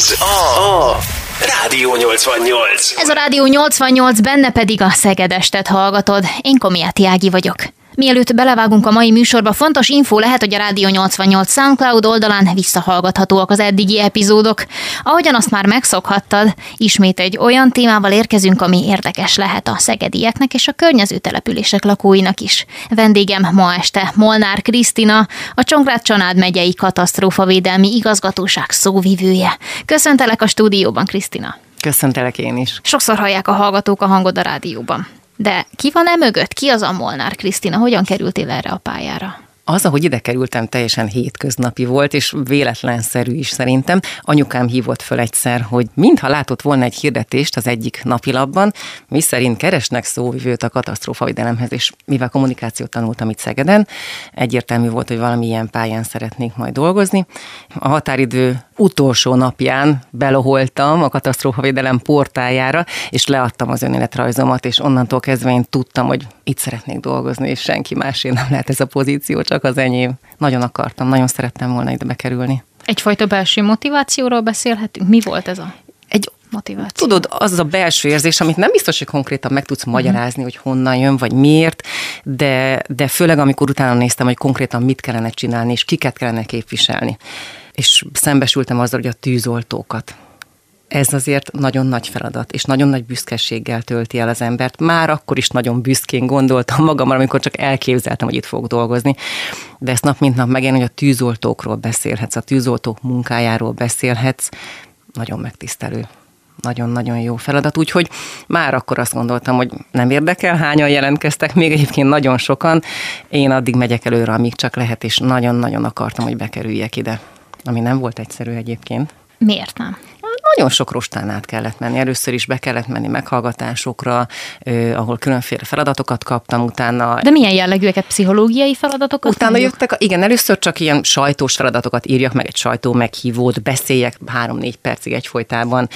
Ez a, Rádió 88. Ez a Rádió 88, benne pedig a Szegedestet hallgatod. Én Komiáti Ági vagyok. Mielőtt belevágunk a mai műsorba, fontos info lehet, hogy a Rádió 88 SoundCloud oldalán visszahallgathatóak az eddigi epizódok. Ahogyan azt már megszokhattad, ismét egy olyan témával érkezünk, ami érdekes lehet a szegedieknek és a környező települések lakóinak is. Vendégem ma este Molnár Krisztina, a Csongrád Csanád megyei katasztrófavédelmi igazgatóság szóvivője. Köszöntelek a stúdióban, Krisztina. Köszöntelek én is. Sokszor hallják a hallgatók a hangod a rádióban. De ki van e mögött? Ki az a Molnár Krisztina? Hogyan kerültél erre a pályára? Az, ahogy ide kerültem, teljesen hétköznapi volt, és véletlenszerű is szerintem. Anyukám hívott föl egyszer, hogy mintha látott volna egy hirdetést az egyik napilapban, mi szerint keresnek szóvivőt a katasztrófavédelemhez, és mivel kommunikációt tanultam itt Szegeden, egyértelmű volt, hogy valamilyen pályán szeretnék majd dolgozni. A határidő utolsó napján beloholtam a katasztrófavédelem portájára, és leadtam az önéletrajzomat, és onnantól kezdve én tudtam, hogy itt szeretnék dolgozni, és senki másé nem lehet ez a pozíció, csak az enyém. Nagyon akartam, nagyon szerettem volna ide bekerülni. Egyfajta belső motivációról beszélhetünk? Mi volt ez a egy motiváció? Tudod, az a belső érzés, amit nem biztos, hogy konkrétan meg tudsz magyarázni, hogy honnan jön, vagy miért, de, de főleg amikor utána néztem, hogy konkrétan mit kellene csinálni, és kiket kellene képviselni. És szembesültem azzal, hogy a tűzoltókat ez azért nagyon nagy feladat, és nagyon nagy büszkeséggel tölti el az embert. Már akkor is nagyon büszkén gondoltam magamra, amikor csak elképzeltem, hogy itt fogok dolgozni. De ezt nap mint nap megélni, hogy a tűzoltókról beszélhetsz, a tűzoltók munkájáról beszélhetsz, nagyon megtisztelő nagyon-nagyon jó feladat, úgyhogy már akkor azt gondoltam, hogy nem érdekel, hányan jelentkeztek, még egyébként nagyon sokan, én addig megyek előre, amíg csak lehet, és nagyon-nagyon akartam, hogy bekerüljek ide, ami nem volt egyszerű egyébként. Miért nem? Nagyon sok rostán át kellett menni. Először is be kellett menni meghallgatásokra, ahol különféle feladatokat kaptam, utána... De milyen jellegűeket, pszichológiai feladatokat? Utána mondjuk? jöttek, igen, először csak ilyen sajtós feladatokat írjak meg, egy sajtó meghívót, beszéljek három-négy percig egyfolytában.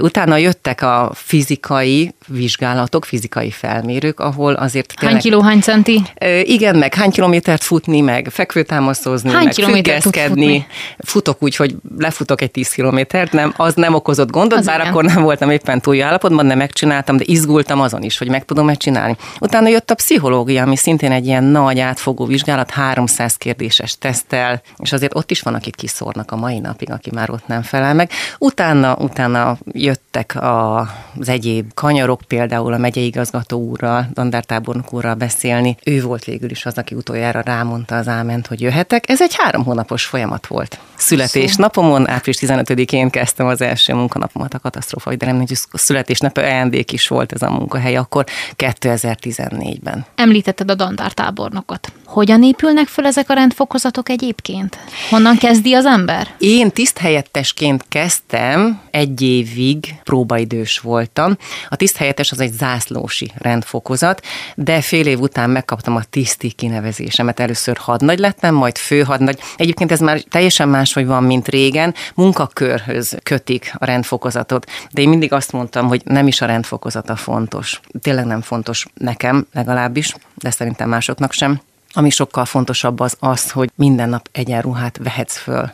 Utána jöttek a fizikai vizsgálatok, fizikai felmérők, ahol azért... Hány kiló, hány centi? Igen, meg hány kilométert futni, meg fekvőtámasztozni, hány meg függeszkedni. Futok úgy, hogy lefutok egy 10 kilométert, nem, az nem okozott gondot, az bár igen. akkor nem voltam éppen túl jó állapotban, de megcsináltam, de izgultam azon is, hogy meg tudom megcsinálni. Utána jött a pszichológia, ami szintén egy ilyen nagy átfogó vizsgálat, 300 kérdéses tesztel, és azért ott is van, akit kiszórnak a mai napig, aki már ott nem felel meg. Utána, utána jöttek a, az egyéb kanyarok, például a megyei igazgató úrral, dandártábornok úrral beszélni. Ő volt végül is az, aki utoljára rámondta az áment, hogy jöhetek. Ez egy három hónapos folyamat volt. Születésnapomon, április 15-én kezdtem az első munkanapomat a katasztrófa védelemnek, hogy születésnap ajándék is volt ez a munkahely akkor 2014-ben. Említetted a dandártábornokot. Hogyan épülnek föl ezek a rendfokozatok egyébként? Honnan kezdi az ember? Én tiszthelyettesként kezdtem, egy évig próbaidős voltam. A tiszthelyettes az egy zászlósi rendfokozat, de fél év után megkaptam a tiszti kinevezésemet. Először hadnagy lettem, majd főhadnagy. Egyébként ez már teljesen máshogy van, mint régen. Munkakörhöz kötik a rendfokozatot. De én mindig azt mondtam, hogy nem is a rendfokozata fontos. Tényleg nem fontos nekem legalábbis, de szerintem másoknak sem. Ami sokkal fontosabb az az, hogy minden nap egyenruhát vehetsz föl,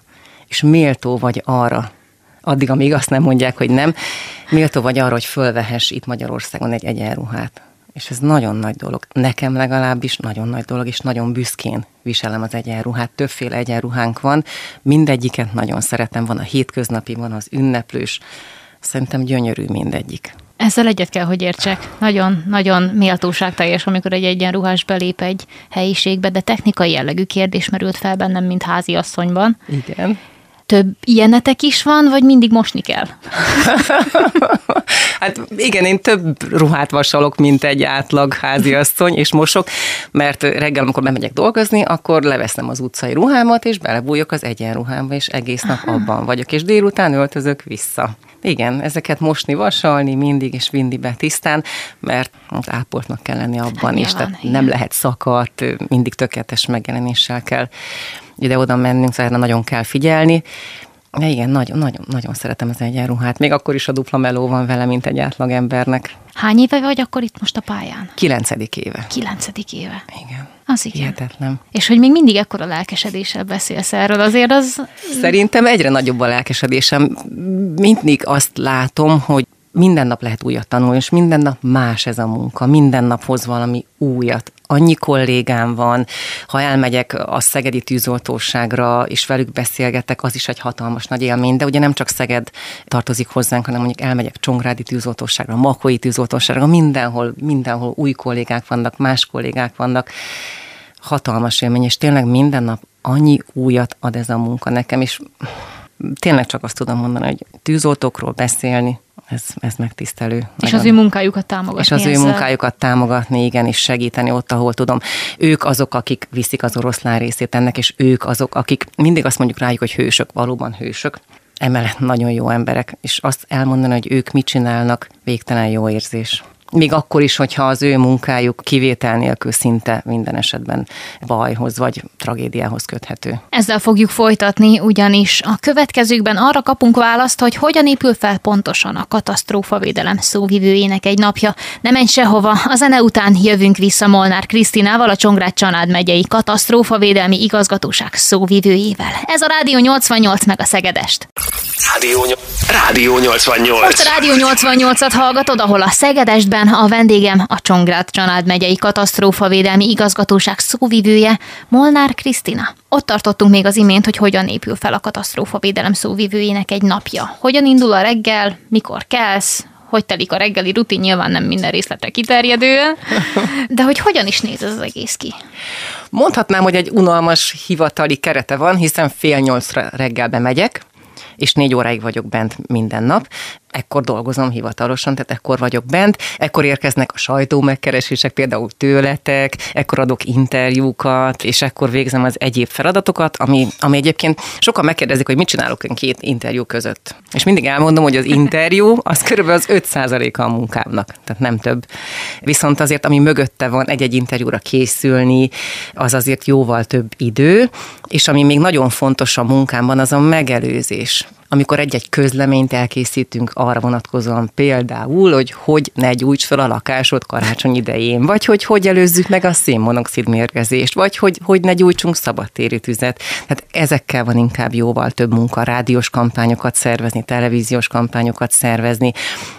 és méltó vagy arra, addig, amíg azt nem mondják, hogy nem, méltó vagy arra, hogy fölvehess itt Magyarországon egy egyenruhát. És ez nagyon nagy dolog. Nekem legalábbis nagyon nagy dolog, és nagyon büszkén viselem az egyenruhát. Többféle egyenruhánk van, mindegyiket nagyon szeretem. Van a hétköznapi, van az ünneplős. Szerintem gyönyörű mindegyik. Ezzel egyet kell, hogy értsek. Nagyon, nagyon méltóságteljes, amikor egy egyenruhás belép egy helyiségbe, de technikai jellegű kérdés merült fel bennem, mint házi asszonyban. Igen. Több ilyenetek is van, vagy mindig mosni kell? hát igen, én több ruhát vasalok, mint egy átlag háziasszony, és mosok, mert reggel, amikor bemegyek dolgozni, akkor leveszem az utcai ruhámat, és belebújok az egyenruhámba, és egész nap Aha. abban vagyok, és délután öltözök vissza. Igen, ezeket mosni, vasalni mindig, és vinni be tisztán, mert ápoltnak kell lenni abban hát, is, tehát nem lehet szakadt, mindig tökéletes megjelenéssel kell ide-oda mennünk, szóval erre nagyon kell figyelni. Ja, igen, nagyon, nagyon, nagyon szeretem az egyenruhát. Még akkor is a dupla meló van vele, mint egy átlagembernek. Hány éve vagy akkor itt most a pályán? Kilencedik éve. Kilencedik éve. Igen. Az igen. Hihetetlen. És hogy még mindig ekkora lelkesedéssel beszélsz erről, azért az... Szerintem egyre nagyobb a lelkesedésem. Mindig azt látom, hogy minden nap lehet újat tanulni, és minden nap más ez a munka, minden nap hoz valami újat. Annyi kollégám van, ha elmegyek a szegedi tűzoltóságra, és velük beszélgetek, az is egy hatalmas nagy élmény, de ugye nem csak Szeged tartozik hozzánk, hanem mondjuk elmegyek Csongrádi tűzoltóságra, Makói tűzoltóságra, mindenhol, mindenhol új kollégák vannak, más kollégák vannak. Hatalmas élmény, és tényleg minden nap annyi újat ad ez a munka nekem, és tényleg csak azt tudom mondani, hogy tűzoltókról beszélni, ez, ez megtisztelő. És az ő munkájukat támogatni. És az ezzel. ő munkájukat támogatni, igen, és segíteni ott, ahol tudom. Ők azok, akik viszik az oroszlán részét ennek, és ők azok, akik mindig azt mondjuk rájuk, hogy hősök, valóban hősök. Emellett nagyon jó emberek, és azt elmondani, hogy ők mit csinálnak, végtelen jó érzés még akkor is, hogyha az ő munkájuk kivétel nélkül szinte minden esetben bajhoz vagy tragédiához köthető. Ezzel fogjuk folytatni, ugyanis a következőkben arra kapunk választ, hogy hogyan épül fel pontosan a katasztrófavédelem szóvivőjének egy napja. Ne menj sehova, a zene után jövünk vissza Molnár Krisztinával, a Csongrád Csanád megyei katasztrófavédelmi igazgatóság szóvivőjével. Ez a Rádió 88 meg a Szegedest. Rádió, Rádió 88. Most a Rádió 88-at hallgatod, ahol a Szegedestben a vendégem a Csongrád Csanád megyei katasztrófavédelmi igazgatóság szóvivője Molnár Krisztina. Ott tartottunk még az imént, hogy hogyan épül fel a katasztrófavédelem szóvivőjének egy napja. Hogyan indul a reggel, mikor kelsz, hogy telik a reggeli rutin, nyilván nem minden részletre kiterjedő, de hogy hogyan is néz ez az egész ki? Mondhatnám, hogy egy unalmas hivatali kerete van, hiszen fél nyolcra reggelbe megyek, és négy óráig vagyok bent minden nap ekkor dolgozom hivatalosan, tehát ekkor vagyok bent, ekkor érkeznek a sajtó megkeresések, például tőletek, ekkor adok interjúkat, és ekkor végzem az egyéb feladatokat, ami, ami egyébként sokan megkérdezik, hogy mit csinálok én két interjú között. És mindig elmondom, hogy az interjú az körülbelül az 5%-a a munkámnak, tehát nem több. Viszont azért, ami mögötte van egy-egy interjúra készülni, az azért jóval több idő, és ami még nagyon fontos a munkámban, az a megelőzés amikor egy-egy közleményt elkészítünk arra vonatkozóan például, hogy hogy ne gyújts fel a lakásod karácsony idején, vagy hogy hogy előzzük meg a szénmonoxid mérgezést, vagy hogy, hogy ne gyújtsunk szabadtéri tüzet. Tehát ezekkel van inkább jóval több munka, rádiós kampányokat szervezni, televíziós kampányokat szervezni,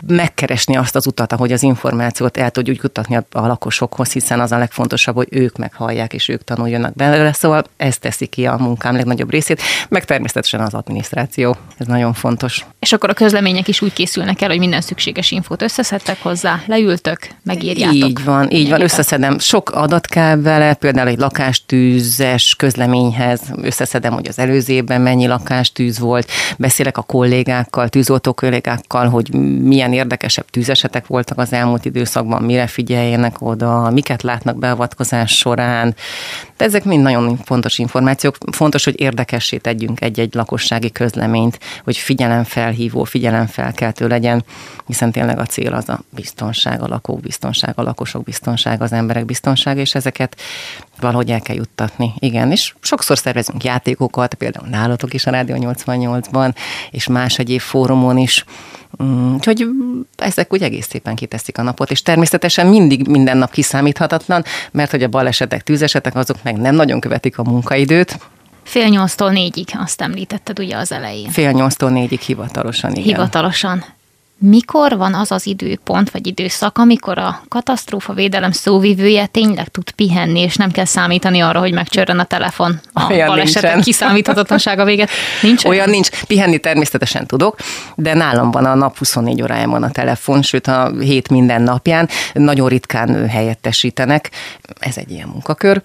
megkeresni azt az utat, ahogy az információt el tudjuk jutatni a, a lakosokhoz, hiszen az a legfontosabb, hogy ők meghallják és ők tanuljanak belőle, szóval ez teszi ki a munkám legnagyobb részét, meg természetesen az adminisztráció. Ez nagyon fontos. És akkor a közlemények is úgy készülnek el, hogy minden szükséges infót összeszedtek hozzá, leültök, megírjátok. Így van, így van, összeszedem. Sok adat kell vele, például egy lakástűzes közleményhez összeszedem, hogy az előző évben mennyi lakástűz volt, beszélek a kollégákkal, tűzoltó kollégákkal, hogy milyen érdekesebb tűzesetek voltak az elmúlt időszakban, mire figyeljenek oda, miket látnak beavatkozás során. De ezek mind nagyon fontos információk. Fontos, hogy érdekessé tegyünk egy-egy lakossági közleményt, hogy figyelemfelhívó, figyelemfelkeltő legyen, hiszen tényleg a cél az a biztonság, a lakók biztonság, a lakosok biztonság, az emberek biztonsága, és ezeket valahogy el kell juttatni. Igen, és sokszor szervezünk játékokat, például nálatok is a Rádió 88-ban, és más egyéb fórumon is, mm, Úgyhogy ezek úgy egész szépen kiteszik a napot, és természetesen mindig minden nap kiszámíthatatlan, mert hogy a balesetek, tűzesetek, azok meg nem nagyon követik a munkaidőt, Fél nyolctól négyig, azt említetted ugye az elején. Fél nyolctól négyig hivatalosan, igen. Hivatalosan. Mikor van az az időpont vagy időszak, amikor a katasztrófa védelem szóvivője tényleg tud pihenni, és nem kell számítani arra, hogy megcsörren a telefon a Olyan balesetek nincsen. kiszámíthatatlansága véget? Nincs olyan? olyan? nincs. Pihenni természetesen tudok, de nálam van a nap 24 órájában a telefon, sőt a hét minden napján. Nagyon ritkán helyettesítenek. Ez egy ilyen munkakör.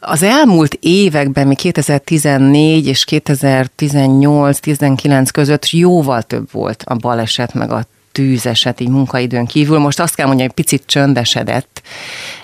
Az elmúlt években, mi 2014 és 2018-19 között jóval több volt a baleset, meg a tűzeset így munkaidőn kívül. Most azt kell mondani, hogy picit csöndesedett.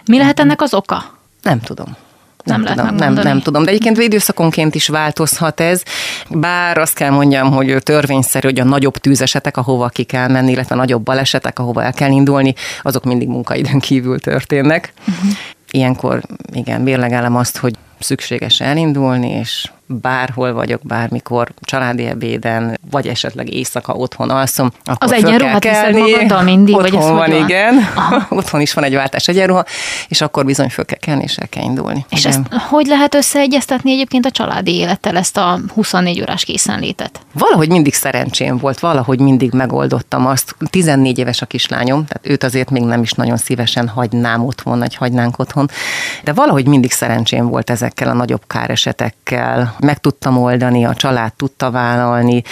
Mi lehet ennek az oka? Nem tudom. Nem, nem tudom, nem, nem tudom, de egyébként időszakonként is változhat ez, bár azt kell mondjam, hogy törvényszerű, hogy a nagyobb tűzesetek, ahova ki kell menni, illetve a nagyobb balesetek, ahova el kell indulni, azok mindig munkaidőn kívül történnek. Uh-huh ilyenkor igen, mérlegelem azt, hogy szükséges elindulni, és bárhol vagyok, bármikor, családi ebéden, vagy esetleg éjszaka otthon alszom, akkor Az egyenruhát viszed magaddal mindig? Otthon vagy van, hogy van? igen. otthon is van egy váltás egyenruha, és akkor bizony föl kell kelni, és el kell indulni. És igen. ezt hogy lehet összeegyeztetni egyébként a családi élettel, ezt a 24 órás készenlétet? Valahogy mindig szerencsém volt, valahogy mindig megoldottam azt. 14 éves a kislányom, tehát őt azért még nem is nagyon szívesen hagynám otthon, vagy hagynánk otthon, de valahogy mindig szerencsém volt ezekkel a nagyobb káresetekkel. Meg tudtam oldani, a család tudta vállalni,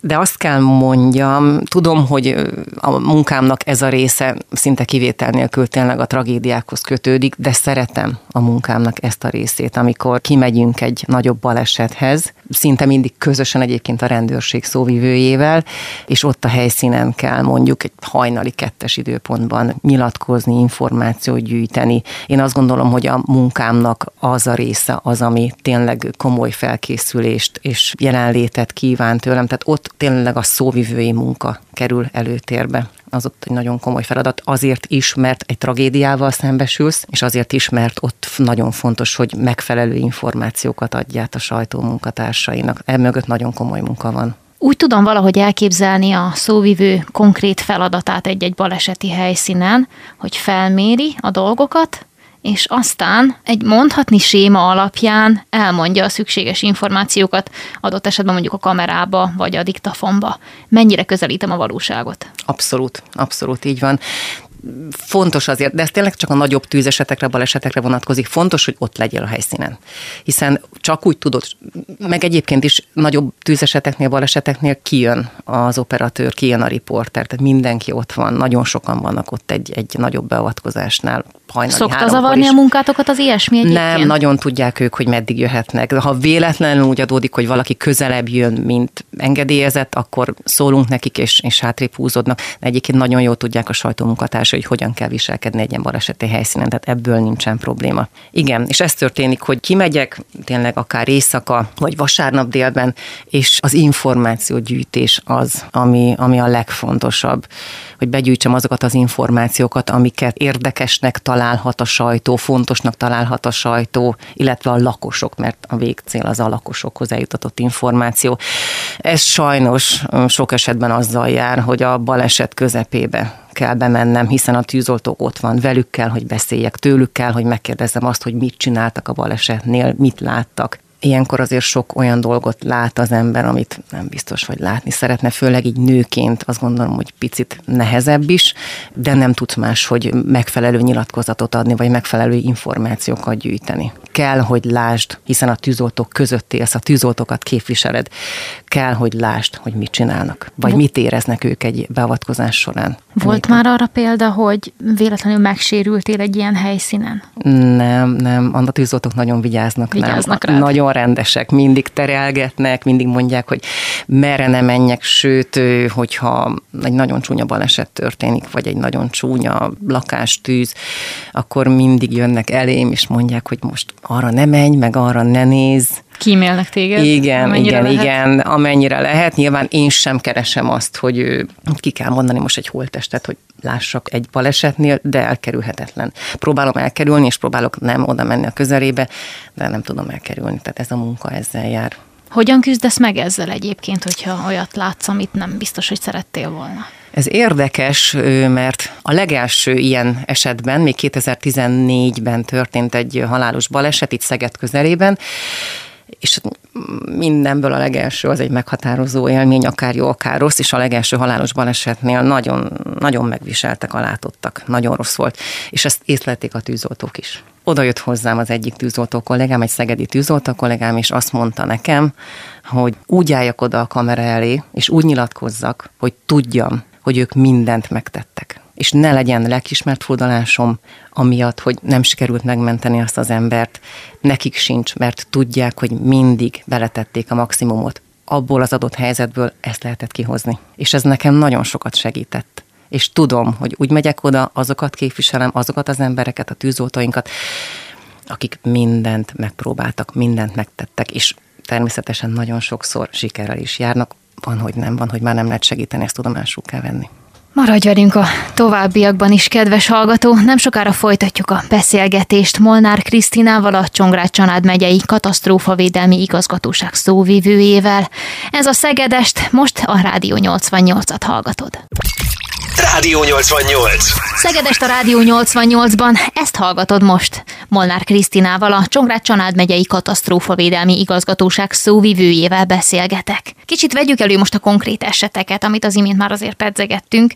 de azt kell mondjam, tudom, hogy a munkámnak ez a része szinte kivétel nélkül tényleg a tragédiákhoz kötődik, de szeretem a munkámnak ezt a részét, amikor kimegyünk egy nagyobb balesethez, szinte mindig közösen egyébként a rendőrség szóvivőjével, és ott a helyszínen kell mondjuk egy hajnali kettes időpontban nyilatkozni, információt gyűjteni. Én azt gondolom, hogy a munkámnak az a része az, ami tényleg komoly felkészülést és jelenlétet kíván tőlem, tehát ott tényleg a szóvivői munka kerül előtérbe. Az ott egy nagyon komoly feladat, azért is, mert egy tragédiával szembesülsz, és azért is, mert ott nagyon fontos, hogy megfelelő információkat adját a sajtó munkatársainak. Emögött nagyon komoly munka van. Úgy tudom valahogy elképzelni a szóvivő konkrét feladatát egy-egy baleseti helyszínen, hogy felméri a dolgokat, és aztán egy mondhatni séma alapján elmondja a szükséges információkat, adott esetben mondjuk a kamerába vagy a diktafonba. Mennyire közelítem a valóságot? Abszolút, abszolút így van fontos azért, de ez tényleg csak a nagyobb tűzesetekre, balesetekre vonatkozik, fontos, hogy ott legyél a helyszínen. Hiszen csak úgy tudod, meg egyébként is nagyobb tűzeseteknél, baleseteknél kijön az operatőr, kijön a riporter, tehát mindenki ott van, nagyon sokan vannak ott egy, egy nagyobb beavatkozásnál. Szokta zavarni is. a munkátokat az ilyesmi egyébként? Nem, nagyon tudják ők, hogy meddig jöhetnek. De ha véletlenül úgy adódik, hogy valaki közelebb jön, mint engedélyezett, akkor szólunk nekik, és, és hátrébb húzódnak. De egyébként nagyon jól tudják a hogy hogyan kell viselkedni egy ilyen baleseti helyszínen, tehát ebből nincsen probléma. Igen, és ez történik, hogy kimegyek, tényleg akár éjszaka, vagy vasárnap délben, és az információgyűjtés az, ami, ami a legfontosabb, hogy begyűjtsem azokat az információkat, amiket érdekesnek találhat a sajtó, fontosnak találhat a sajtó, illetve a lakosok, mert a végcél az a lakosokhoz eljutatott információ. Ez sajnos sok esetben azzal jár, hogy a baleset közepébe kell bemennem, hiszen a tűzoltók ott van, velük kell, hogy beszéljek, tőlük kell, hogy megkérdezzem azt, hogy mit csináltak a balesetnél, mit láttak ilyenkor azért sok olyan dolgot lát az ember, amit nem biztos, hogy látni szeretne, főleg így nőként azt gondolom, hogy picit nehezebb is, de nem tudsz más, hogy megfelelő nyilatkozatot adni, vagy megfelelő információkat gyűjteni. Kell, hogy lásd, hiszen a tűzoltók között élsz, a tűzoltókat képviseled. Kell, hogy lásd, hogy mit csinálnak, vagy mit éreznek ők egy beavatkozás során. Volt már arra példa, hogy véletlenül megsérültél egy ilyen helyszínen? Nem, nem. A tűzoltók nagyon vigyáznak. Vigyáznak nem. Rád. Nagyon rendesek, mindig terelgetnek, mindig mondják, hogy merre ne menjek, sőt, hogyha egy nagyon csúnya baleset történik, vagy egy nagyon csúnya lakástűz, akkor mindig jönnek elém, és mondják, hogy most arra ne menj, meg arra ne néz. Kímélnek téged? Igen, igen, lehet? igen, amennyire lehet. Nyilván én sem keresem azt, hogy ki kell mondani most egy holttestet, hogy lássak egy balesetnél, de elkerülhetetlen. Próbálom elkerülni, és próbálok nem oda menni a közelébe, de nem tudom elkerülni. Tehát ez a munka ezzel jár. Hogyan küzdesz meg ezzel egyébként, hogyha olyat látsz, amit nem biztos, hogy szerettél volna? Ez érdekes, mert a legelső ilyen esetben, még 2014-ben történt egy halálos baleset itt Szeged közelében, és mindenből a legelső az egy meghatározó élmény, akár jó, akár rossz, és a legelső halálos balesetnél nagyon, nagyon megviseltek a látottak, nagyon rossz volt, és ezt észlelték a tűzoltók is. Oda jött hozzám az egyik tűzoltó kollégám, egy szegedi tűzoltó kollégám, és azt mondta nekem, hogy úgy álljak oda a kamera elé, és úgy nyilatkozzak, hogy tudjam, hogy ők mindent megtettek és ne legyen lelkismert fordulásom, amiatt, hogy nem sikerült megmenteni azt az embert. Nekik sincs, mert tudják, hogy mindig beletették a maximumot. Abból az adott helyzetből ezt lehetett kihozni. És ez nekem nagyon sokat segített. És tudom, hogy úgy megyek oda, azokat képviselem, azokat az embereket, a tűzoltóinkat, akik mindent megpróbáltak, mindent megtettek, és természetesen nagyon sokszor sikerrel is járnak. Van, hogy nem, van, hogy már nem lehet segíteni, ezt tudomásul kell venni. Maradj velünk a továbbiakban is, kedves hallgató. Nem sokára folytatjuk a beszélgetést Molnár Krisztinával, a Csongrád Csanád megyei katasztrófavédelmi igazgatóság szóvivőjével. Ez a Szegedest, most a Rádió 88-at hallgatod. Rádió 88. Szegedest a Rádió 88-ban, ezt hallgatod most. Molnár Krisztinával, a Csongrád Csanád megyei katasztrófavédelmi igazgatóság szóvivőjével beszélgetek. Kicsit vegyük elő most a konkrét eseteket, amit az imént már azért pedzegettünk.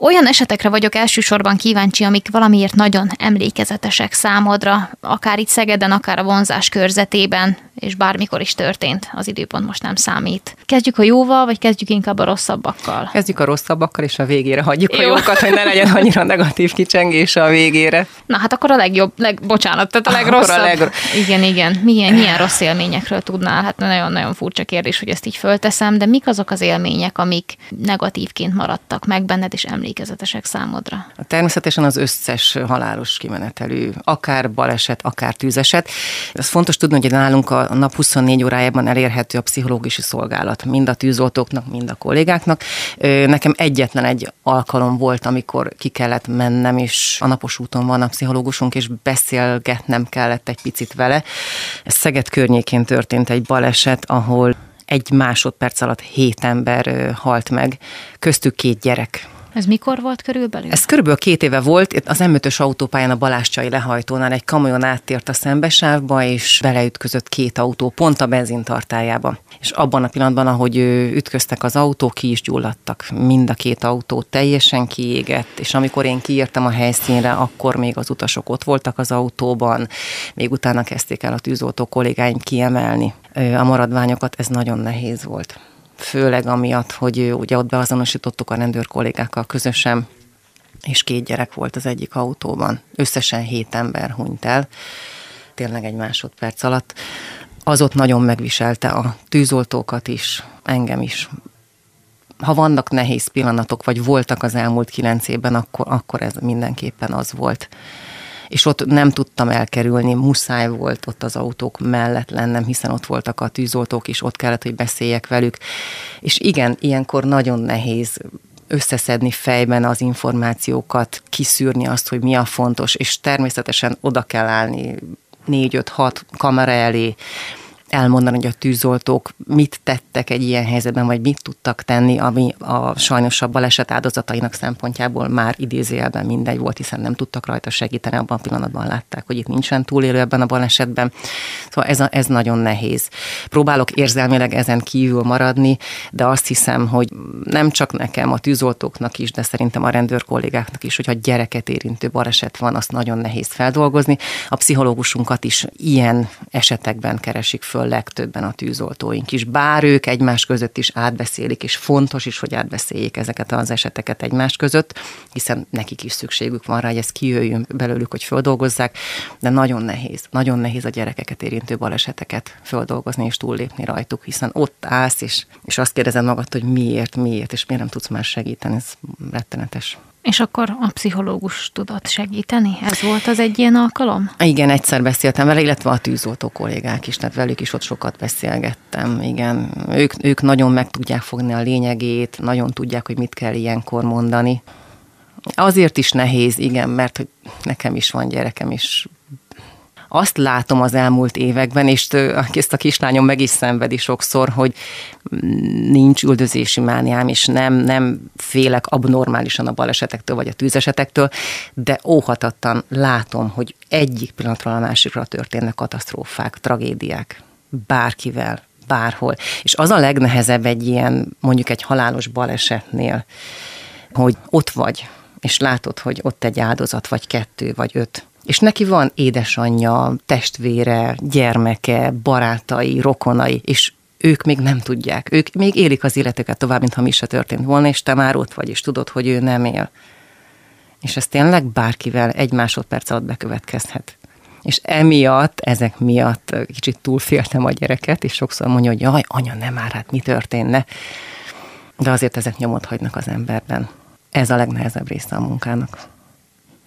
Olyan esetekre vagyok elsősorban kíváncsi, amik valamiért nagyon emlékezetesek számodra, akár itt Szegeden, akár a vonzás körzetében, és bármikor is történt, az időpont most nem számít. Kezdjük a jóval, vagy kezdjük inkább a rosszabbakkal? Kezdjük a rosszabbakkal, és a végére hagyjuk Jó. a jókat, hogy ne legyen annyira negatív kicsengés a végére. Na hát akkor a legjobb, leg, bocsánat, tehát a legrosszabb. A leg... Igen, igen. Milyen, milyen rossz élményekről tudnál? Hát nagyon-nagyon furcsa kérdés, hogy ezt így fölteszem, de mik azok az élmények, amik negatívként maradtak meg benned, és emlékezetesek számodra? Természetesen az összes halálos kimenetelű, akár baleset, akár tűzeset. Ez fontos tudni, hogy nálunk a nap 24 órájában elérhető a pszichológusi szolgálat, mind a tűzoltóknak, mind a kollégáknak. Nekem egyetlen egy alkalom volt, amikor ki kellett mennem, és a napos úton van a pszichológusunk, és beszélgetnem kellett egy picit vele. Ez Szeged környékén történt egy baleset, ahol egy másodperc alatt hét ember halt meg, köztük két gyerek ez mikor volt körülbelül? Ez körülbelül két éve volt. Itt az m autópályán a Baláscsai lehajtónál egy kamion áttért a szembesávba, és beleütközött két autó pont a benzintartájába. És abban a pillanatban, ahogy ütköztek az autók, ki is gyulladtak. Mind a két autó teljesen kiégett, és amikor én kiértem a helyszínre, akkor még az utasok ott voltak az autóban, még utána kezdték el a tűzoltó kollégáim kiemelni a maradványokat, ez nagyon nehéz volt főleg amiatt, hogy ugye ott beazonosítottuk a rendőr kollégákkal közösen, és két gyerek volt az egyik autóban. Összesen hét ember hunyt el, tényleg egy másodperc alatt. Az ott nagyon megviselte a tűzoltókat is, engem is. Ha vannak nehéz pillanatok, vagy voltak az elmúlt kilenc évben, akkor, akkor ez mindenképpen az volt és ott nem tudtam elkerülni, muszáj volt ott az autók mellett lennem, hiszen ott voltak a tűzoltók is, ott kellett, hogy beszéljek velük. És igen, ilyenkor nagyon nehéz összeszedni fejben az információkat, kiszűrni azt, hogy mi a fontos, és természetesen oda kell állni négy-öt-hat kamera elé, elmondani, hogy a tűzoltók mit tettek egy ilyen helyzetben, vagy mit tudtak tenni, ami a sajnosabb baleset áldozatainak szempontjából már idézőjelben mindegy volt, hiszen nem tudtak rajta segíteni, abban a pillanatban látták, hogy itt nincsen túlélő ebben a balesetben. Szóval ez, a, ez nagyon nehéz. Próbálok érzelmileg ezen kívül maradni, de azt hiszem, hogy nem csak nekem, a tűzoltóknak is, de szerintem a rendőr kollégáknak is, hogyha gyereket érintő baleset van, azt nagyon nehéz feldolgozni. A pszichológusunkat is ilyen esetekben keresik föl föl legtöbben a tűzoltóink is, bár ők egymás között is átbeszélik, és fontos is, hogy átbeszéljék ezeket az eseteket egymás között, hiszen nekik is szükségük van rá, hogy ez kijöjjön belőlük, hogy földolgozzák, de nagyon nehéz, nagyon nehéz a gyerekeket érintő baleseteket földolgozni és túllépni rajtuk, hiszen ott állsz, és, és azt kérdezed magad, hogy miért, miért, és miért nem tudsz már segíteni, ez rettenetes. És akkor a pszichológus tudott segíteni? Ez volt az egy ilyen alkalom? Igen, egyszer beszéltem vele, illetve a tűzoltó kollégák is, tehát velük is ott sokat beszélgettem. Igen, ők, ők nagyon meg tudják fogni a lényegét, nagyon tudják, hogy mit kell ilyenkor mondani. Azért is nehéz, igen, mert hogy nekem is van gyerekem, is azt látom az elmúlt években, és ezt a kislányom meg is szenvedi sokszor, hogy nincs üldözési mániám, és nem, nem félek abnormálisan a balesetektől, vagy a tűzesetektől, de óhatattan látom, hogy egyik pillanatról a másikra történnek katasztrófák, tragédiák, bárkivel, bárhol. És az a legnehezebb egy ilyen, mondjuk egy halálos balesetnél, hogy ott vagy, és látod, hogy ott egy áldozat, vagy kettő, vagy öt, és neki van édesanyja, testvére, gyermeke, barátai, rokonai, és ők még nem tudják. Ők még élik az életeket tovább, mintha mi se történt volna, és te már ott vagy, és tudod, hogy ő nem él. És ez tényleg bárkivel egy másodperc alatt bekövetkezhet. És emiatt, ezek miatt kicsit túlféltem a gyereket, és sokszor mondja, hogy jaj, anya, nem már, hát mi történne. De azért ezek nyomot hagynak az emberben. Ez a legnehezebb része a munkának.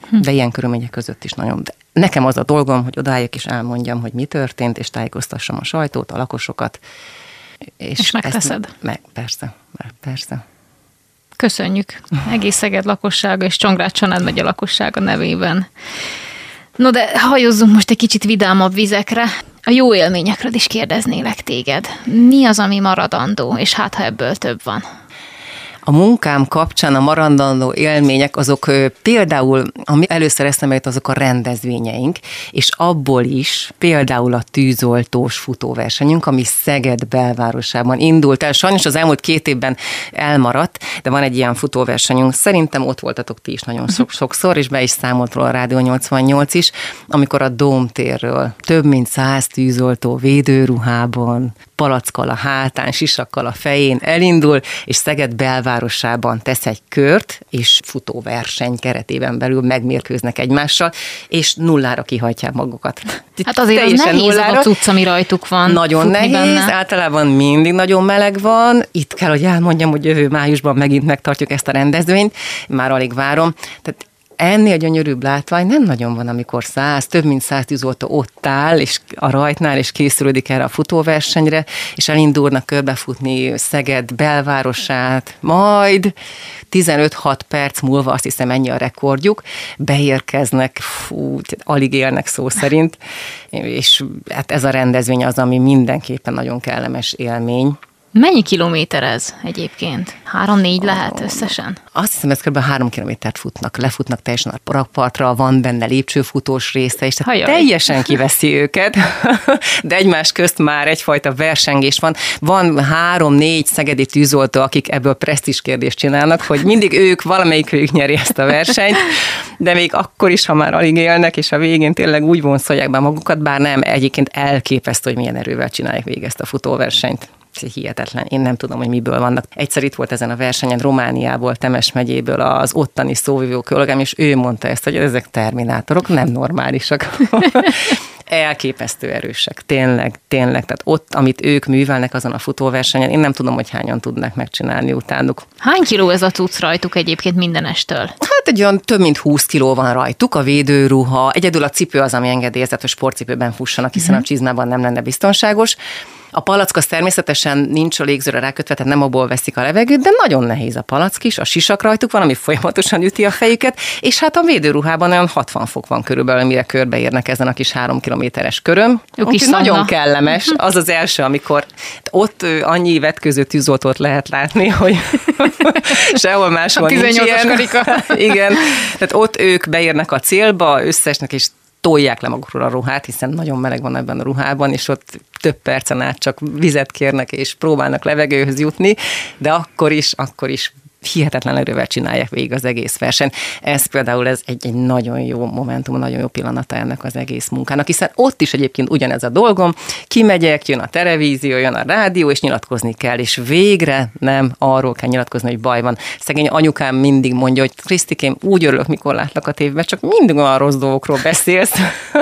De ilyen körülmények között is nagyon. De nekem az a dolgom, hogy odáljak és elmondjam, hogy mi történt, és tájékoztassam a sajtót, a lakosokat. És, és megteszed? Ezt, meg, persze, persze. Köszönjük. Egész Szeged lakossága és Csongrád Csanád megye lakossága nevében. No de hajózzunk most egy kicsit vidámabb vizekre. A jó élményekről is kérdeznélek téged. Mi az, ami maradandó, és hát ha ebből több van? A munkám kapcsán a marandandó élmények azok például, ami először eszembe jut, azok a rendezvényeink, és abból is például a tűzoltós futóversenyünk, ami Szeged belvárosában indult el. Sajnos az elmúlt két évben elmaradt, de van egy ilyen futóversenyünk. Szerintem ott voltatok ti is nagyon sok, sokszor, és be is számolt róla a Rádió 88 is, amikor a Dómtérről több mint száz tűzoltó védőruhában, palackkal a hátán, sisakkal a fején elindul, és Szeged belvárosában tesz egy kört, és futóverseny keretében belül megmérkőznek egymással, és nullára kihajtják magukat. Hát azért az nehéz nullára. a cucc, ami rajtuk van. Nagyon nehéz, benne. általában mindig nagyon meleg van. Itt kell, hogy elmondjam, hogy jövő májusban megint megtartjuk ezt a rendezvényt, már alig várom. Tehát ennél gyönyörűbb látvány nem nagyon van, amikor száz, több mint száz tűzoltó ott áll, és a rajtnál, és készülődik erre a futóversenyre, és elindulnak körbefutni Szeged belvárosát, majd 15-6 perc múlva, azt hiszem ennyi a rekordjuk, beérkeznek, fú, alig élnek szó szerint, és hát ez a rendezvény az, ami mindenképpen nagyon kellemes élmény. Mennyi kilométer ez egyébként? Három-négy lehet összesen? Azt hiszem, ez kb. három kilométert futnak, lefutnak teljesen a parakpartra, van benne lépcsőfutós része, és tehát teljesen kiveszi őket, de egymás közt már egyfajta versengés van. Van három-négy szegedi tűzoltó, akik ebből presztis kérdést csinálnak, hogy mindig ők, valamelyikük nyeri ezt a versenyt, de még akkor is, ha már alig élnek, és a végén tényleg úgy vonszolják be magukat, bár nem, egyébként elképesztő, hogy milyen erővel csinálják végig ezt a futóversenyt hihetetlen. Én nem tudom, hogy miből vannak. Egyszer itt volt ezen a versenyen Romániából, Temes megyéből az ottani szóvivó kollégám, és ő mondta ezt, hogy ezek terminátorok nem normálisak. elképesztő erősek, tényleg, tényleg. Tehát ott, amit ők művelnek azon a futóversenyen, én nem tudom, hogy hányan tudnak megcsinálni utánuk. Hány kiló ez a cucc rajtuk egyébként mindenestől? Hát egy olyan több mint 20 kiló van rajtuk, a védőruha, egyedül a cipő az, ami engedélyezett, hogy sportcipőben fussanak, hiszen uh-huh. a csizmában nem lenne biztonságos. A palack az természetesen nincs a légzőre rákötve, tehát nem abból veszik a levegőt, de nagyon nehéz a palack is, a sisak rajtuk van, ami folyamatosan üti a fejüket, és hát a védőruhában olyan 60 fok van körülbelül, mire körbeérnek ezen a kis három kilométeres köröm. Úgyhogy nagyon kellemes. Az az első, amikor ott annyi vetköző tűzoltót lehet látni, hogy sehol máshol a nincs ilyen. Igen, tehát ott ők beérnek a célba, összesnek, és tolják le magukról a ruhát, hiszen nagyon meleg van ebben a ruhában, és ott több percen át csak vizet kérnek, és próbálnak levegőhöz jutni, de akkor is, akkor is hihetetlen erővel csinálják végig az egész versenyt. Ez például ez egy, egy nagyon jó momentum, nagyon jó pillanata ennek az egész munkának, hiszen ott is egyébként ugyanez a dolgom, kimegyek, jön a televízió, jön a rádió, és nyilatkozni kell, és végre nem arról kell nyilatkozni, hogy baj van. Szegény anyukám mindig mondja, hogy Krisztikém, úgy örülök, mikor látlak a tévében, csak mindig olyan rossz dolgokról beszélsz,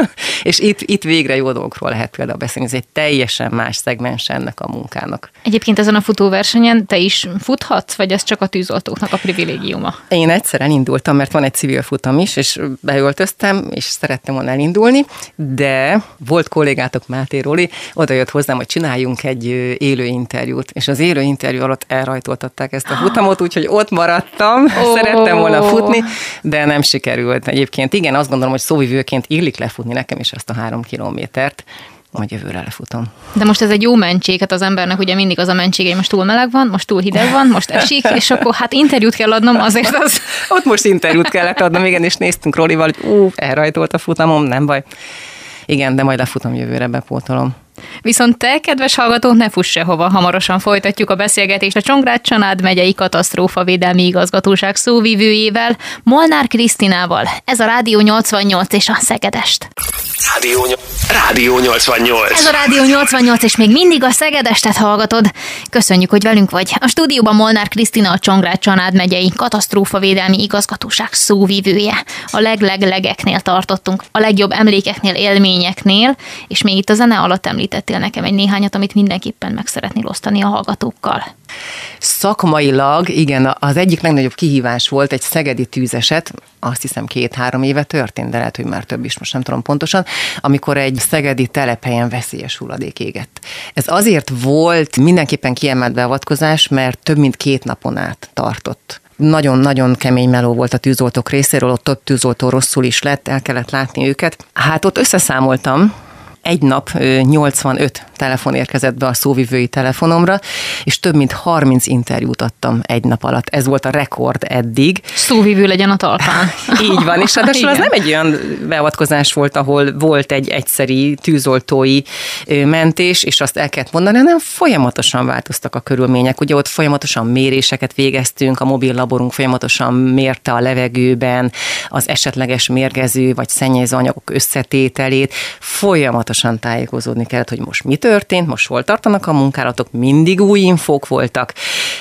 és itt, itt végre jó dolgokról lehet például beszélni. Ez egy teljesen más szegmens ennek a munkának. Egyébként ezen a futóversenyen te is futhatsz, vagy ez csak a tűz tűzoltóknak a privilégiuma? Én egyszer elindultam, mert van egy civil futam is, és beöltöztem, és szerettem volna elindulni, de volt kollégátok Máté Róli, oda jött hozzám, hogy csináljunk egy élő interjút, és az élő interjú alatt elrajtoltatták ezt a futamot, úgyhogy ott maradtam, oh. szerettem volna futni, de nem sikerült egyébként. Igen, azt gondolom, hogy szóvivőként illik lefutni nekem is azt a három kilométert, majd jövőre lefutom. De most ez egy jó mentség, hát az embernek ugye mindig az a mentség, hogy most túl meleg van, most túl hideg van, most esik, és akkor hát interjút kell adnom, azért az... Ott most interjút kellett adnom, igen, és néztünk Rolival, hogy ú, elrajtolt a futamom, nem baj. Igen, de majd lefutom jövőre, bepótolom. Viszont te, kedves hallgató, ne fuss sehova, hamarosan folytatjuk a beszélgetést a Csongrád Csanád megyei védelmi igazgatóság szóvivőjével, Molnár Krisztinával. Ez a Rádió 88 és a Szegedest. Rádió, Rádió 88. Ez a Rádió 88, és még mindig a Szegedestet hallgatod. Köszönjük, hogy velünk vagy. A stúdióban Molnár Krisztina, a Csongrád Csanád megyei védelmi igazgatóság szóvivője. A legleglegeknél tartottunk, a legjobb emlékeknél, élményeknél, és még itt a zene alatt említ említettél nekem egy néhányat, amit mindenképpen meg szeretnél osztani a hallgatókkal. Szakmailag, igen, az egyik legnagyobb kihívás volt egy szegedi tűzeset, azt hiszem két-három éve történt, de lehet, hogy már több is, most nem tudom pontosan, amikor egy szegedi telephelyen veszélyes hulladék égett. Ez azért volt mindenképpen kiemelt beavatkozás, mert több mint két napon át tartott nagyon-nagyon kemény meló volt a tűzoltók részéről, ott több tűzoltó rosszul is lett, el kellett látni őket. Hát ott összeszámoltam, egy nap 85 telefon érkezett be a szóvivői telefonomra, és több mint 30 interjút adtam egy nap alatt. Ez volt a rekord eddig. Szóvivő legyen a talpán. Így van, és ráadásul az nem egy olyan beavatkozás volt, ahol volt egy egyszeri tűzoltói mentés, és azt el kellett mondani, hanem folyamatosan változtak a körülmények. Ugye ott folyamatosan méréseket végeztünk, a mobil laborunk folyamatosan mérte a levegőben az esetleges mérgező vagy szennyező anyagok összetételét, folyamatosan tájékozódni kellett, hogy most mit történt, most hol tartanak a munkálatok, mindig új infók voltak.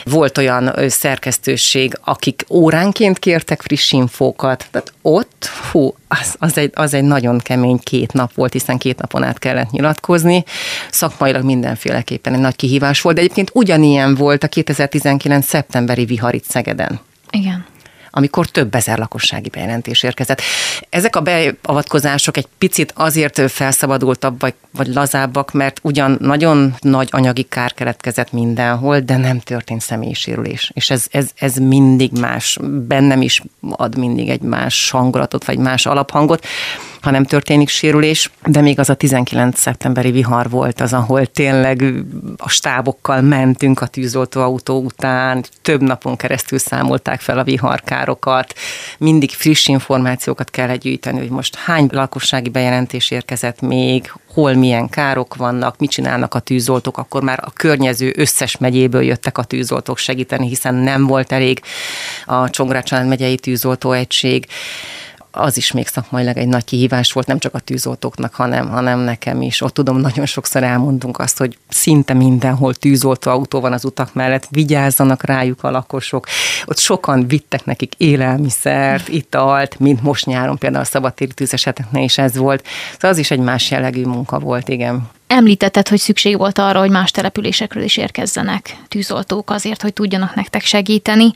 Volt olyan szerkesztőség, akik óránként kértek friss infókat, tehát ott, hú, az, az, egy, az egy nagyon kemény két nap volt, hiszen két napon át kellett nyilatkozni. Szakmailag mindenféleképpen egy nagy kihívás volt, de egyébként ugyanilyen volt a 2019. szeptemberi vihar itt Szegeden. Igen amikor több ezer lakossági bejelentés érkezett. Ezek a beavatkozások egy picit azért felszabadultabb vagy, vagy lazábbak, mert ugyan nagyon nagy anyagi kár keletkezett mindenhol, de nem történt személyisérülés. És ez, ez, ez mindig más, bennem is ad mindig egy más hangulatot, vagy más alaphangot ha nem történik sérülés, de még az a 19. szeptemberi vihar volt az, ahol tényleg a stábokkal mentünk a tűzoltóautó után, több napon keresztül számolták fel a viharkárokat, mindig friss információkat kell gyűjteni, hogy most hány lakossági bejelentés érkezett még, hol milyen károk vannak, mit csinálnak a tűzoltók, akkor már a környező összes megyéből jöttek a tűzoltók segíteni, hiszen nem volt elég a Csongrád megyei tűzoltóegység az is még szakmailag egy nagy kihívás volt, nem csak a tűzoltóknak, hanem, hanem nekem is. Ott tudom, nagyon sokszor elmondunk azt, hogy szinte mindenhol tűzoltó autó van az utak mellett, vigyázzanak rájuk a lakosok. Ott sokan vittek nekik élelmiszert, italt, mint most nyáron például a szabadtéri tűzeseteknél is ez volt. Szóval az is egy más jellegű munka volt, igen. Említetted, hogy szükség volt arra, hogy más településekről is érkezzenek tűzoltók azért, hogy tudjanak nektek segíteni.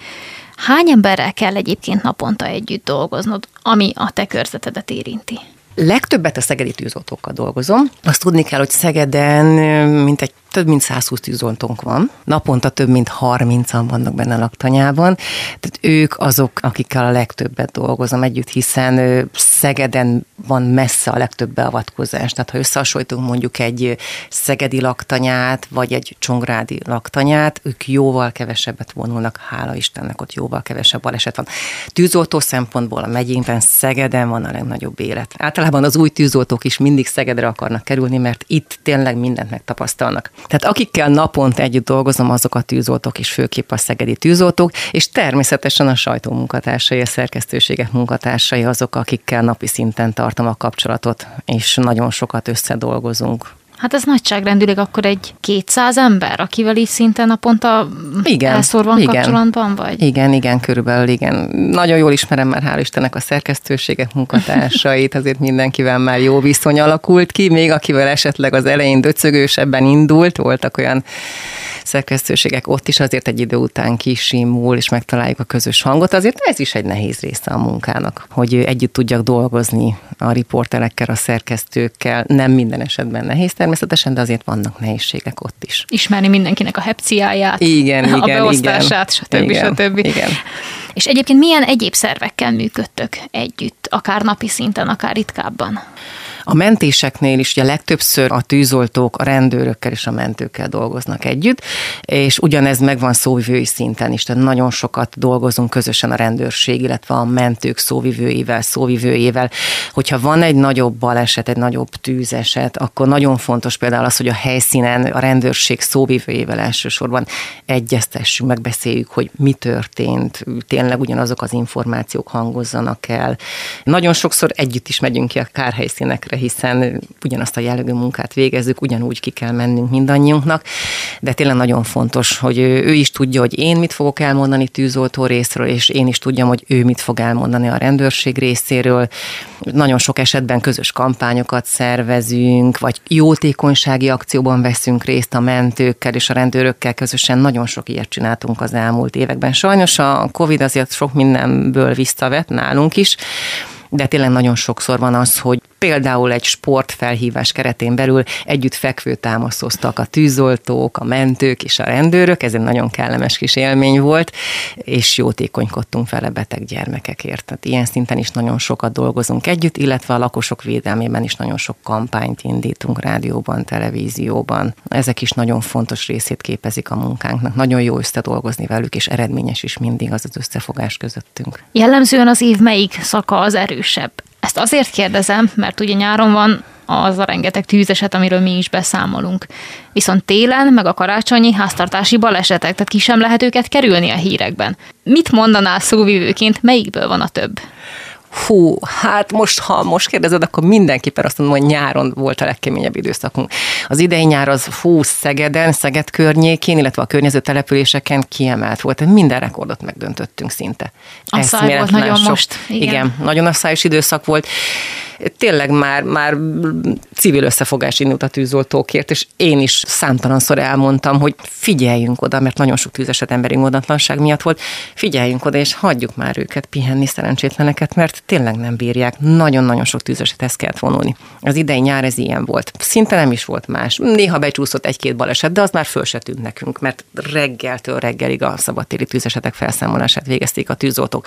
Hány emberrel kell egyébként naponta együtt dolgoznod, ami a te körzetedet érinti? Legtöbbet a szegedi tűzoltókkal dolgozom. Azt tudni kell, hogy Szegeden mint egy több mint 120 tűzoltónk van. Naponta több mint 30-an vannak benne a laktanyában. Tehát ők azok, akikkel a legtöbbet dolgozom együtt, hiszen Szegeden van messze a legtöbb beavatkozás. Tehát ha összehasonlítunk mondjuk egy szegedi laktanyát, vagy egy csongrádi laktanyát, ők jóval kevesebbet vonulnak, hála Istennek, ott jóval kevesebb baleset van. Tűzoltó szempontból a megyénkben Szegeden van a legnagyobb élet. Általában az új tűzoltók is mindig Szegedre akarnak kerülni, mert itt tényleg mindent megtapasztalnak. Tehát akikkel naponta együtt dolgozom, azok a tűzoltók és főképp a szegedi tűzoltók, és természetesen a sajtó munkatársai, a szerkesztőségek munkatársai azok, akikkel napi szinten tartom a kapcsolatot, és nagyon sokat összedolgozunk. Hát ez nagyságrendileg akkor egy 200 ember, akivel így szinte naponta igen, elszor van igen, kapcsolatban, vagy? Igen, igen, körülbelül igen. Nagyon jól ismerem már, hál' Istennek a szerkesztőségek munkatársait, azért mindenkivel már jó viszony alakult ki, még akivel esetleg az elején döcögősebben indult, voltak olyan szerkesztőségek, ott is azért egy idő után kisimul, és megtaláljuk a közös hangot. Azért ez is egy nehéz része a munkának, hogy együtt tudjak dolgozni a riporterekkel, a szerkesztőkkel. Nem minden esetben nehéz természetesen, de azért vannak nehézségek ott is. Ismerni mindenkinek a hepciáját, igen, a igen, beosztását, stb. Igen, stb. Igen. És egyébként milyen egyéb szervekkel működtök együtt, akár napi szinten, akár ritkábban? A mentéseknél is ugye legtöbbször a tűzoltók a rendőrökkel és a mentőkkel dolgoznak együtt, és ugyanez megvan szóvivői szinten is, tehát nagyon sokat dolgozunk közösen a rendőrség, illetve a mentők szóvivőivel, szóvivőjével. Hogyha van egy nagyobb baleset, egy nagyobb tűzeset, akkor nagyon fontos például az, hogy a helyszínen a rendőrség szóvivőjével elsősorban egyeztessünk, megbeszéljük, hogy mi történt, tényleg ugyanazok az információk hangozzanak el. Nagyon sokszor együtt is megyünk ki a kárhelyszínekre, helyzetekre, hiszen ugyanazt a jellegű munkát végezzük, ugyanúgy ki kell mennünk mindannyiunknak, de tényleg nagyon fontos, hogy ő is tudja, hogy én mit fogok elmondani tűzoltó részről, és én is tudjam, hogy ő mit fog elmondani a rendőrség részéről. Nagyon sok esetben közös kampányokat szervezünk, vagy jótékonysági akcióban veszünk részt a mentőkkel és a rendőrökkel közösen. Nagyon sok ilyet csináltunk az elmúlt években. Sajnos a Covid azért sok mindenből visszavet nálunk is, de tényleg nagyon sokszor van az, hogy Például egy sportfelhívás keretén belül együtt fekvő támaszoztak a tűzoltók, a mentők és a rendőrök, ez egy nagyon kellemes kis élmény volt, és jótékonykodtunk vele beteg gyermekekért. Tehát ilyen szinten is nagyon sokat dolgozunk együtt, illetve a lakosok védelmében is nagyon sok kampányt indítunk rádióban, televízióban. Ezek is nagyon fontos részét képezik a munkánknak. Nagyon jó összedolgozni velük, és eredményes is mindig az az összefogás közöttünk. Jellemzően az év melyik szaka az erősebb? Ezt azért kérdezem, mert ugye nyáron van az a rengeteg tűzeset, amiről mi is beszámolunk. Viszont télen, meg a karácsonyi háztartási balesetek, tehát ki sem lehet őket kerülni a hírekben. Mit mondanál szóvivőként, melyikből van a több? Hú, hát most, ha most kérdezed, akkor mindenképpen azt mondom, hogy nyáron volt a legkeményebb időszakunk. Az idei nyár az hú, Szegeden, Szeged környékén, illetve a környező településeken kiemelt volt. Minden rekordot megdöntöttünk szinte. A száj volt nagyon sok. most. Igen. igen, nagyon a szájos időszak volt tényleg már, már civil összefogás indult a tűzoltókért, és én is számtalanszor elmondtam, hogy figyeljünk oda, mert nagyon sok tűzeset emberi módatlanság miatt volt, figyeljünk oda, és hagyjuk már őket pihenni, szerencsétleneket, mert tényleg nem bírják. Nagyon-nagyon sok ezt kellett vonulni. Az idei nyár ez ilyen volt. Szinte nem is volt más. Néha becsúszott egy-két baleset, de az már föl se tűnt nekünk, mert reggeltől reggelig a szabadtéri tűzesetek felszámolását végezték a tűzoltók.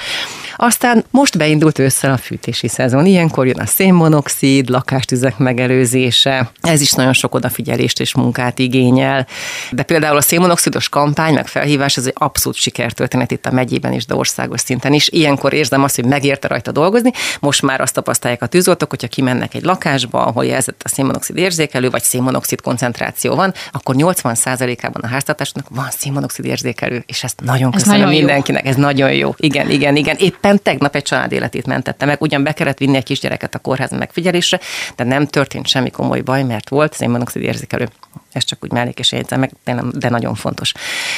Aztán most beindult ősszel a fűtési szezon. Ilyenkor jön a szél szénmonoxid, lakástüzek megelőzése, ez is nagyon sok odafigyelést és munkát igényel. De például a szénmonoxidos kampány, meg felhívás, ez egy abszolút sikertörténet itt a megyében is, de országos szinten is. Ilyenkor érzem azt, hogy megérte rajta dolgozni. Most már azt tapasztalják a tűzoltók, hogyha kimennek egy lakásba, ahol jelzett a szénmonoxid érzékelő, vagy szénmonoxid koncentráció van, akkor 80%-ában a háztartásnak van szénmonoxid érzékelő, és ezt nagyon ez köszönöm nagyon mindenkinek, jó. ez nagyon jó. Igen, igen, igen. Éppen tegnap egy család életét mentette meg, ugyan be kellett vinni egy kisgyereket a kórház megfigyelésre, de nem történt semmi komoly baj, mert volt szénmonoxid érzékelő. Ez csak úgy mellékes jegyzem meg, de, nem, de nagyon fontos.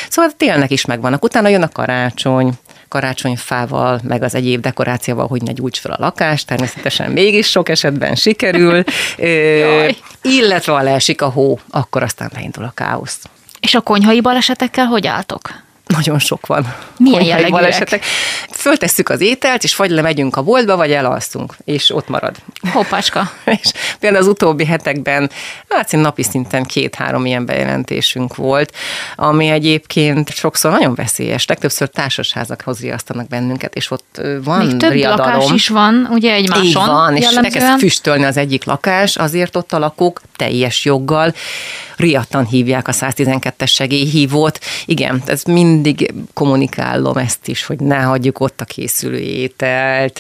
Szóval télnek is megvannak. Utána jön a karácsony, karácsonyfával, meg az egyéb dekorációval, hogy ne gyújts fel a lakást, természetesen mégis sok esetben sikerül, Ö, illetve ha leesik a hó, akkor aztán beindul a káosz. És a konyhai balesetekkel hogy álltok? Nagyon sok van. Milyen jellegűek? Balesetek. Föltesszük az ételt, és vagy lemegyünk a boltba, vagy elalszunk, és ott marad. Hoppácska. és például az utóbbi hetekben, hát napi szinten két-három ilyen bejelentésünk volt, ami egyébként sokszor nagyon veszélyes. Legtöbbször társasházakhoz riasztanak bennünket, és ott van Még több riadalom. lakás is van, ugye egymáson. Így van, és elkezd füstölni az egyik lakás, azért ott a lakók teljes joggal riadtan hívják a 112-es segélyhívót. Igen, ez mindig kommunikálom ezt is, hogy ne hagyjuk ott a készülő ételt,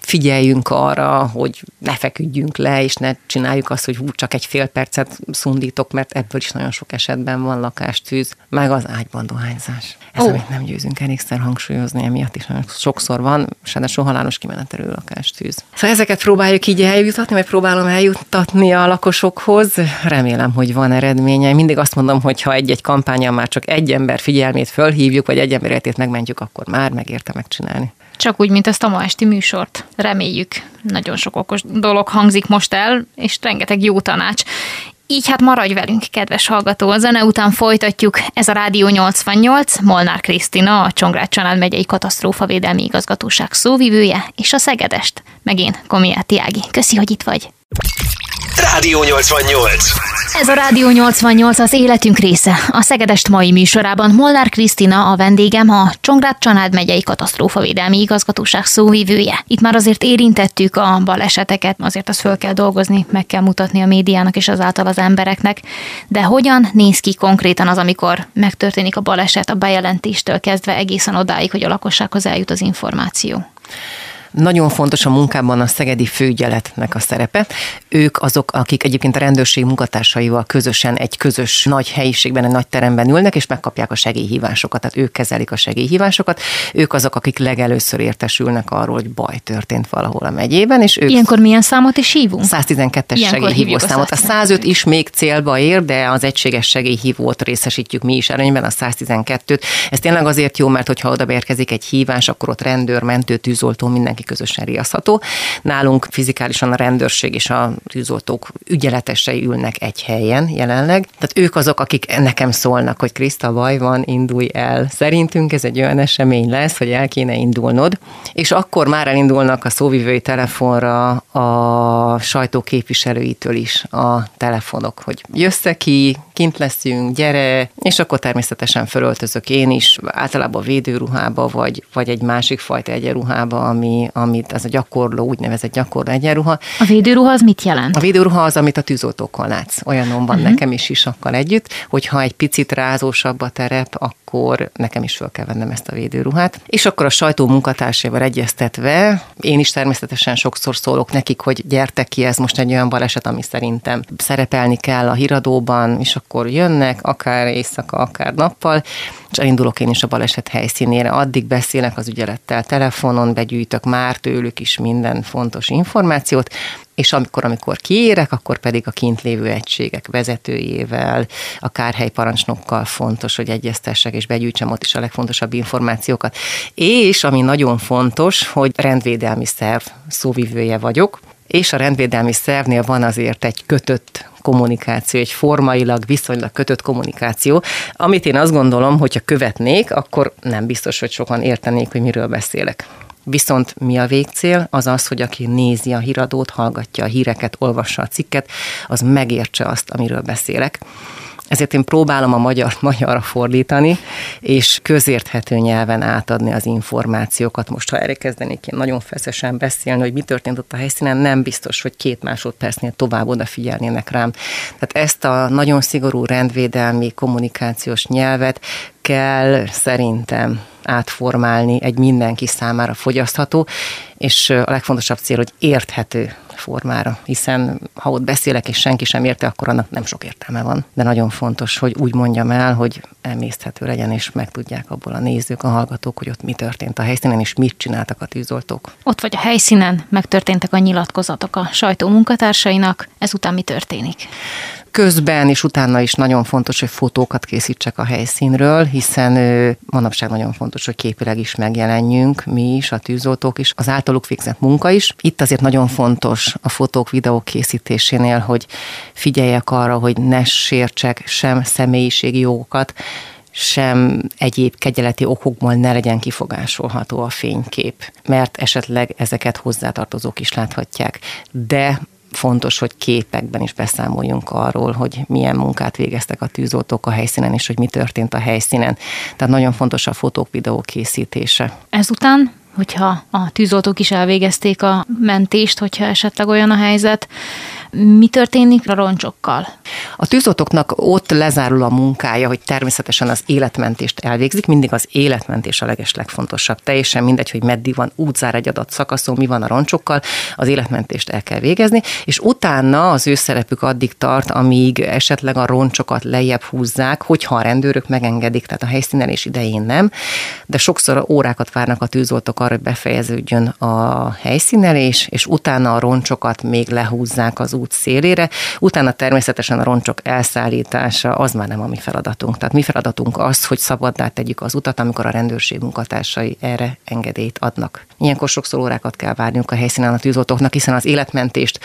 figyeljünk arra, hogy ne feküdjünk le, és ne csináljuk azt, hogy hú, csak egy fél percet szundítok, mert ebből is nagyon sok esetben van lakástűz, meg az ágyban dohányzás. Ez, oh. amit nem győzünk elégszer hangsúlyozni, emiatt is nagyon sokszor van, soha halálos kimenetelő lakástűz. Szóval ezeket próbáljuk így eljutatni, vagy próbálom eljuttatni a lakosokhoz. Remélem, hogy van eredménye. Mindig azt mondom, hogy ha egy-egy kampányon már csak egy ember figyelmét fölhívjuk, vagy egy ember életét megmentjük, akkor már megérte megcsinálni. Csak úgy, mint ezt a ma esti műsort. Reméljük. Nagyon sok okos dolog hangzik most el, és rengeteg jó tanács. Így hát maradj velünk, kedves hallgató. A zene után folytatjuk. Ez a Rádió 88, Molnár Krisztina, a Csongrád Család megyei katasztrófavédelmi igazgatóság szóvivője, és a Szegedest, meg én, Komiáti Ági. Köszi, hogy itt vagy. Rádió 88. Ez a Rádió 88 az életünk része. A Szegedest mai műsorában Molnár Krisztina a vendégem, a Csongrád Csanád megyei katasztrófavédelmi igazgatóság szóvivője. Itt már azért érintettük a baleseteket, azért azt föl kell dolgozni, meg kell mutatni a médiának és azáltal az embereknek. De hogyan néz ki konkrétan az, amikor megtörténik a baleset a bejelentéstől kezdve egészen odáig, hogy a lakossághoz eljut az információ? Nagyon fontos a munkában a szegedi főügyeletnek a szerepe. Ők azok, akik egyébként a rendőrség munkatársaival közösen egy közös nagy helyiségben, egy nagy teremben ülnek, és megkapják a segélyhívásokat, tehát ők kezelik a segélyhívásokat. Ők azok, akik legelőször értesülnek arról, hogy baj történt valahol a megyében, és ők... Ilyenkor milyen számot is hívunk? 112-es segélyhívó számot. A 105 is még célba ér, de az egységes segélyhívót részesítjük mi is előnyben, a 112-t. Ez tényleg azért jó, mert hogyha oda érkezik egy hívás, akkor ott rendőr, mentő, tűzoltó, mindenki közösen riaszható. Nálunk fizikálisan a rendőrség és a tűzoltók ügyeletesei ülnek egy helyen jelenleg. Tehát ők azok, akik nekem szólnak, hogy Kriszta, baj van, indulj el. Szerintünk ez egy olyan esemény lesz, hogy el kéne indulnod, és akkor már elindulnak a szóvivői telefonra a sajtó képviselőitől is a telefonok, hogy jössz ki, kint leszünk, gyere, és akkor természetesen fölöltözök én is, általában védőruhába, vagy, vagy egy másik fajta egyenruhába, ami, amit az a gyakorló, úgynevezett gyakorló egyenruha. A védőruha az mit jelent? A védőruha az, amit a tűzoltókon látsz. Olyanon van uh-huh. nekem is isakkal együtt, hogyha egy picit rázósabb a terep, akkor nekem is fel kell vennem ezt a védőruhát. És akkor a sajtó munkatársával egyeztetve, én is természetesen sokszor szólok nekik, hogy gyertek ki, ez most egy olyan baleset, ami szerintem szerepelni kell a híradóban, és akkor jönnek, akár éjszaka, akár nappal, és elindulok én is a baleset helyszínére. Addig beszélek az ügyelettel telefonon, begyűjtök már tőlük is minden fontos információt, és amikor, amikor kiérek, akkor pedig a kint lévő egységek vezetőjével, a kárhely parancsnokkal fontos, hogy egyeztessek, és begyűjtsem ott is a legfontosabb információkat. És ami nagyon fontos, hogy rendvédelmi szerv szóvivője vagyok, és a rendvédelmi szervnél van azért egy kötött kommunikáció, egy formailag viszonylag kötött kommunikáció, amit én azt gondolom, hogyha követnék, akkor nem biztos, hogy sokan értenék, hogy miről beszélek. Viszont mi a végcél? Az az, hogy aki nézi a híradót, hallgatja a híreket, olvassa a cikket, az megértse azt, amiről beszélek. Ezért én próbálom a magyar magyarra fordítani, és közérthető nyelven átadni az információkat. Most, ha erre kezdenék én nagyon feszesen beszélni, hogy mi történt ott a helyszínen, nem biztos, hogy két másodpercnél tovább odafigyelnének rám. Tehát ezt a nagyon szigorú rendvédelmi kommunikációs nyelvet kell szerintem átformálni egy mindenki számára fogyasztható, és a legfontosabb cél, hogy érthető formára, hiszen ha ott beszélek, és senki sem érte, akkor annak nem sok értelme van. De nagyon fontos, hogy úgy mondjam el, hogy emészthető legyen, és meg tudják abból a nézők, a hallgatók, hogy ott mi történt a helyszínen, és mit csináltak a tűzoltók. Ott vagy a helyszínen, megtörténtek a nyilatkozatok a sajtó munkatársainak, ezután mi történik? Közben és utána is nagyon fontos, hogy fotókat készítsek a helyszínről, hiszen manapság nagyon fontos, hogy képileg is megjelenjünk, mi is, a tűzoltók is, az általuk végzett munka is. Itt azért nagyon fontos a fotók, videók készítésénél, hogy figyeljek arra, hogy ne sértsek sem személyiségi jogokat, sem egyéb kegyeleti okokból ne legyen kifogásolható a fénykép, mert esetleg ezeket hozzátartozók is láthatják. De fontos, hogy képekben is beszámoljunk arról, hogy milyen munkát végeztek a tűzoltók a helyszínen, és hogy mi történt a helyszínen. Tehát nagyon fontos a fotók, videók készítése. Ezután hogyha a tűzoltók is elvégezték a mentést, hogyha esetleg olyan a helyzet, mi történik a roncsokkal? A tűzoltóknak ott lezárul a munkája, hogy természetesen az életmentést elvégzik, mindig az életmentés a leges legfontosabb. Teljesen mindegy, hogy meddig van útzár egy adott szakaszon, mi van a roncsokkal, az életmentést el kell végezni, és utána az ő szerepük addig tart, amíg esetleg a roncsokat lejjebb húzzák, hogyha a rendőrök megengedik, tehát a helyszínelés idején nem, de sokszor órákat várnak a tűzoltók arra, hogy befejeződjön a helyszínelés, és utána a roncsokat még lehúzzák az út szélére, utána természetesen a roncsok elszállítása az már nem a mi feladatunk. Tehát mi feladatunk az, hogy szabaddá tegyük az utat, amikor a rendőrség munkatársai erre engedélyt adnak. Ilyenkor sokszor órákat kell várniuk a helyszínen a tűzoltóknak, hiszen az életmentést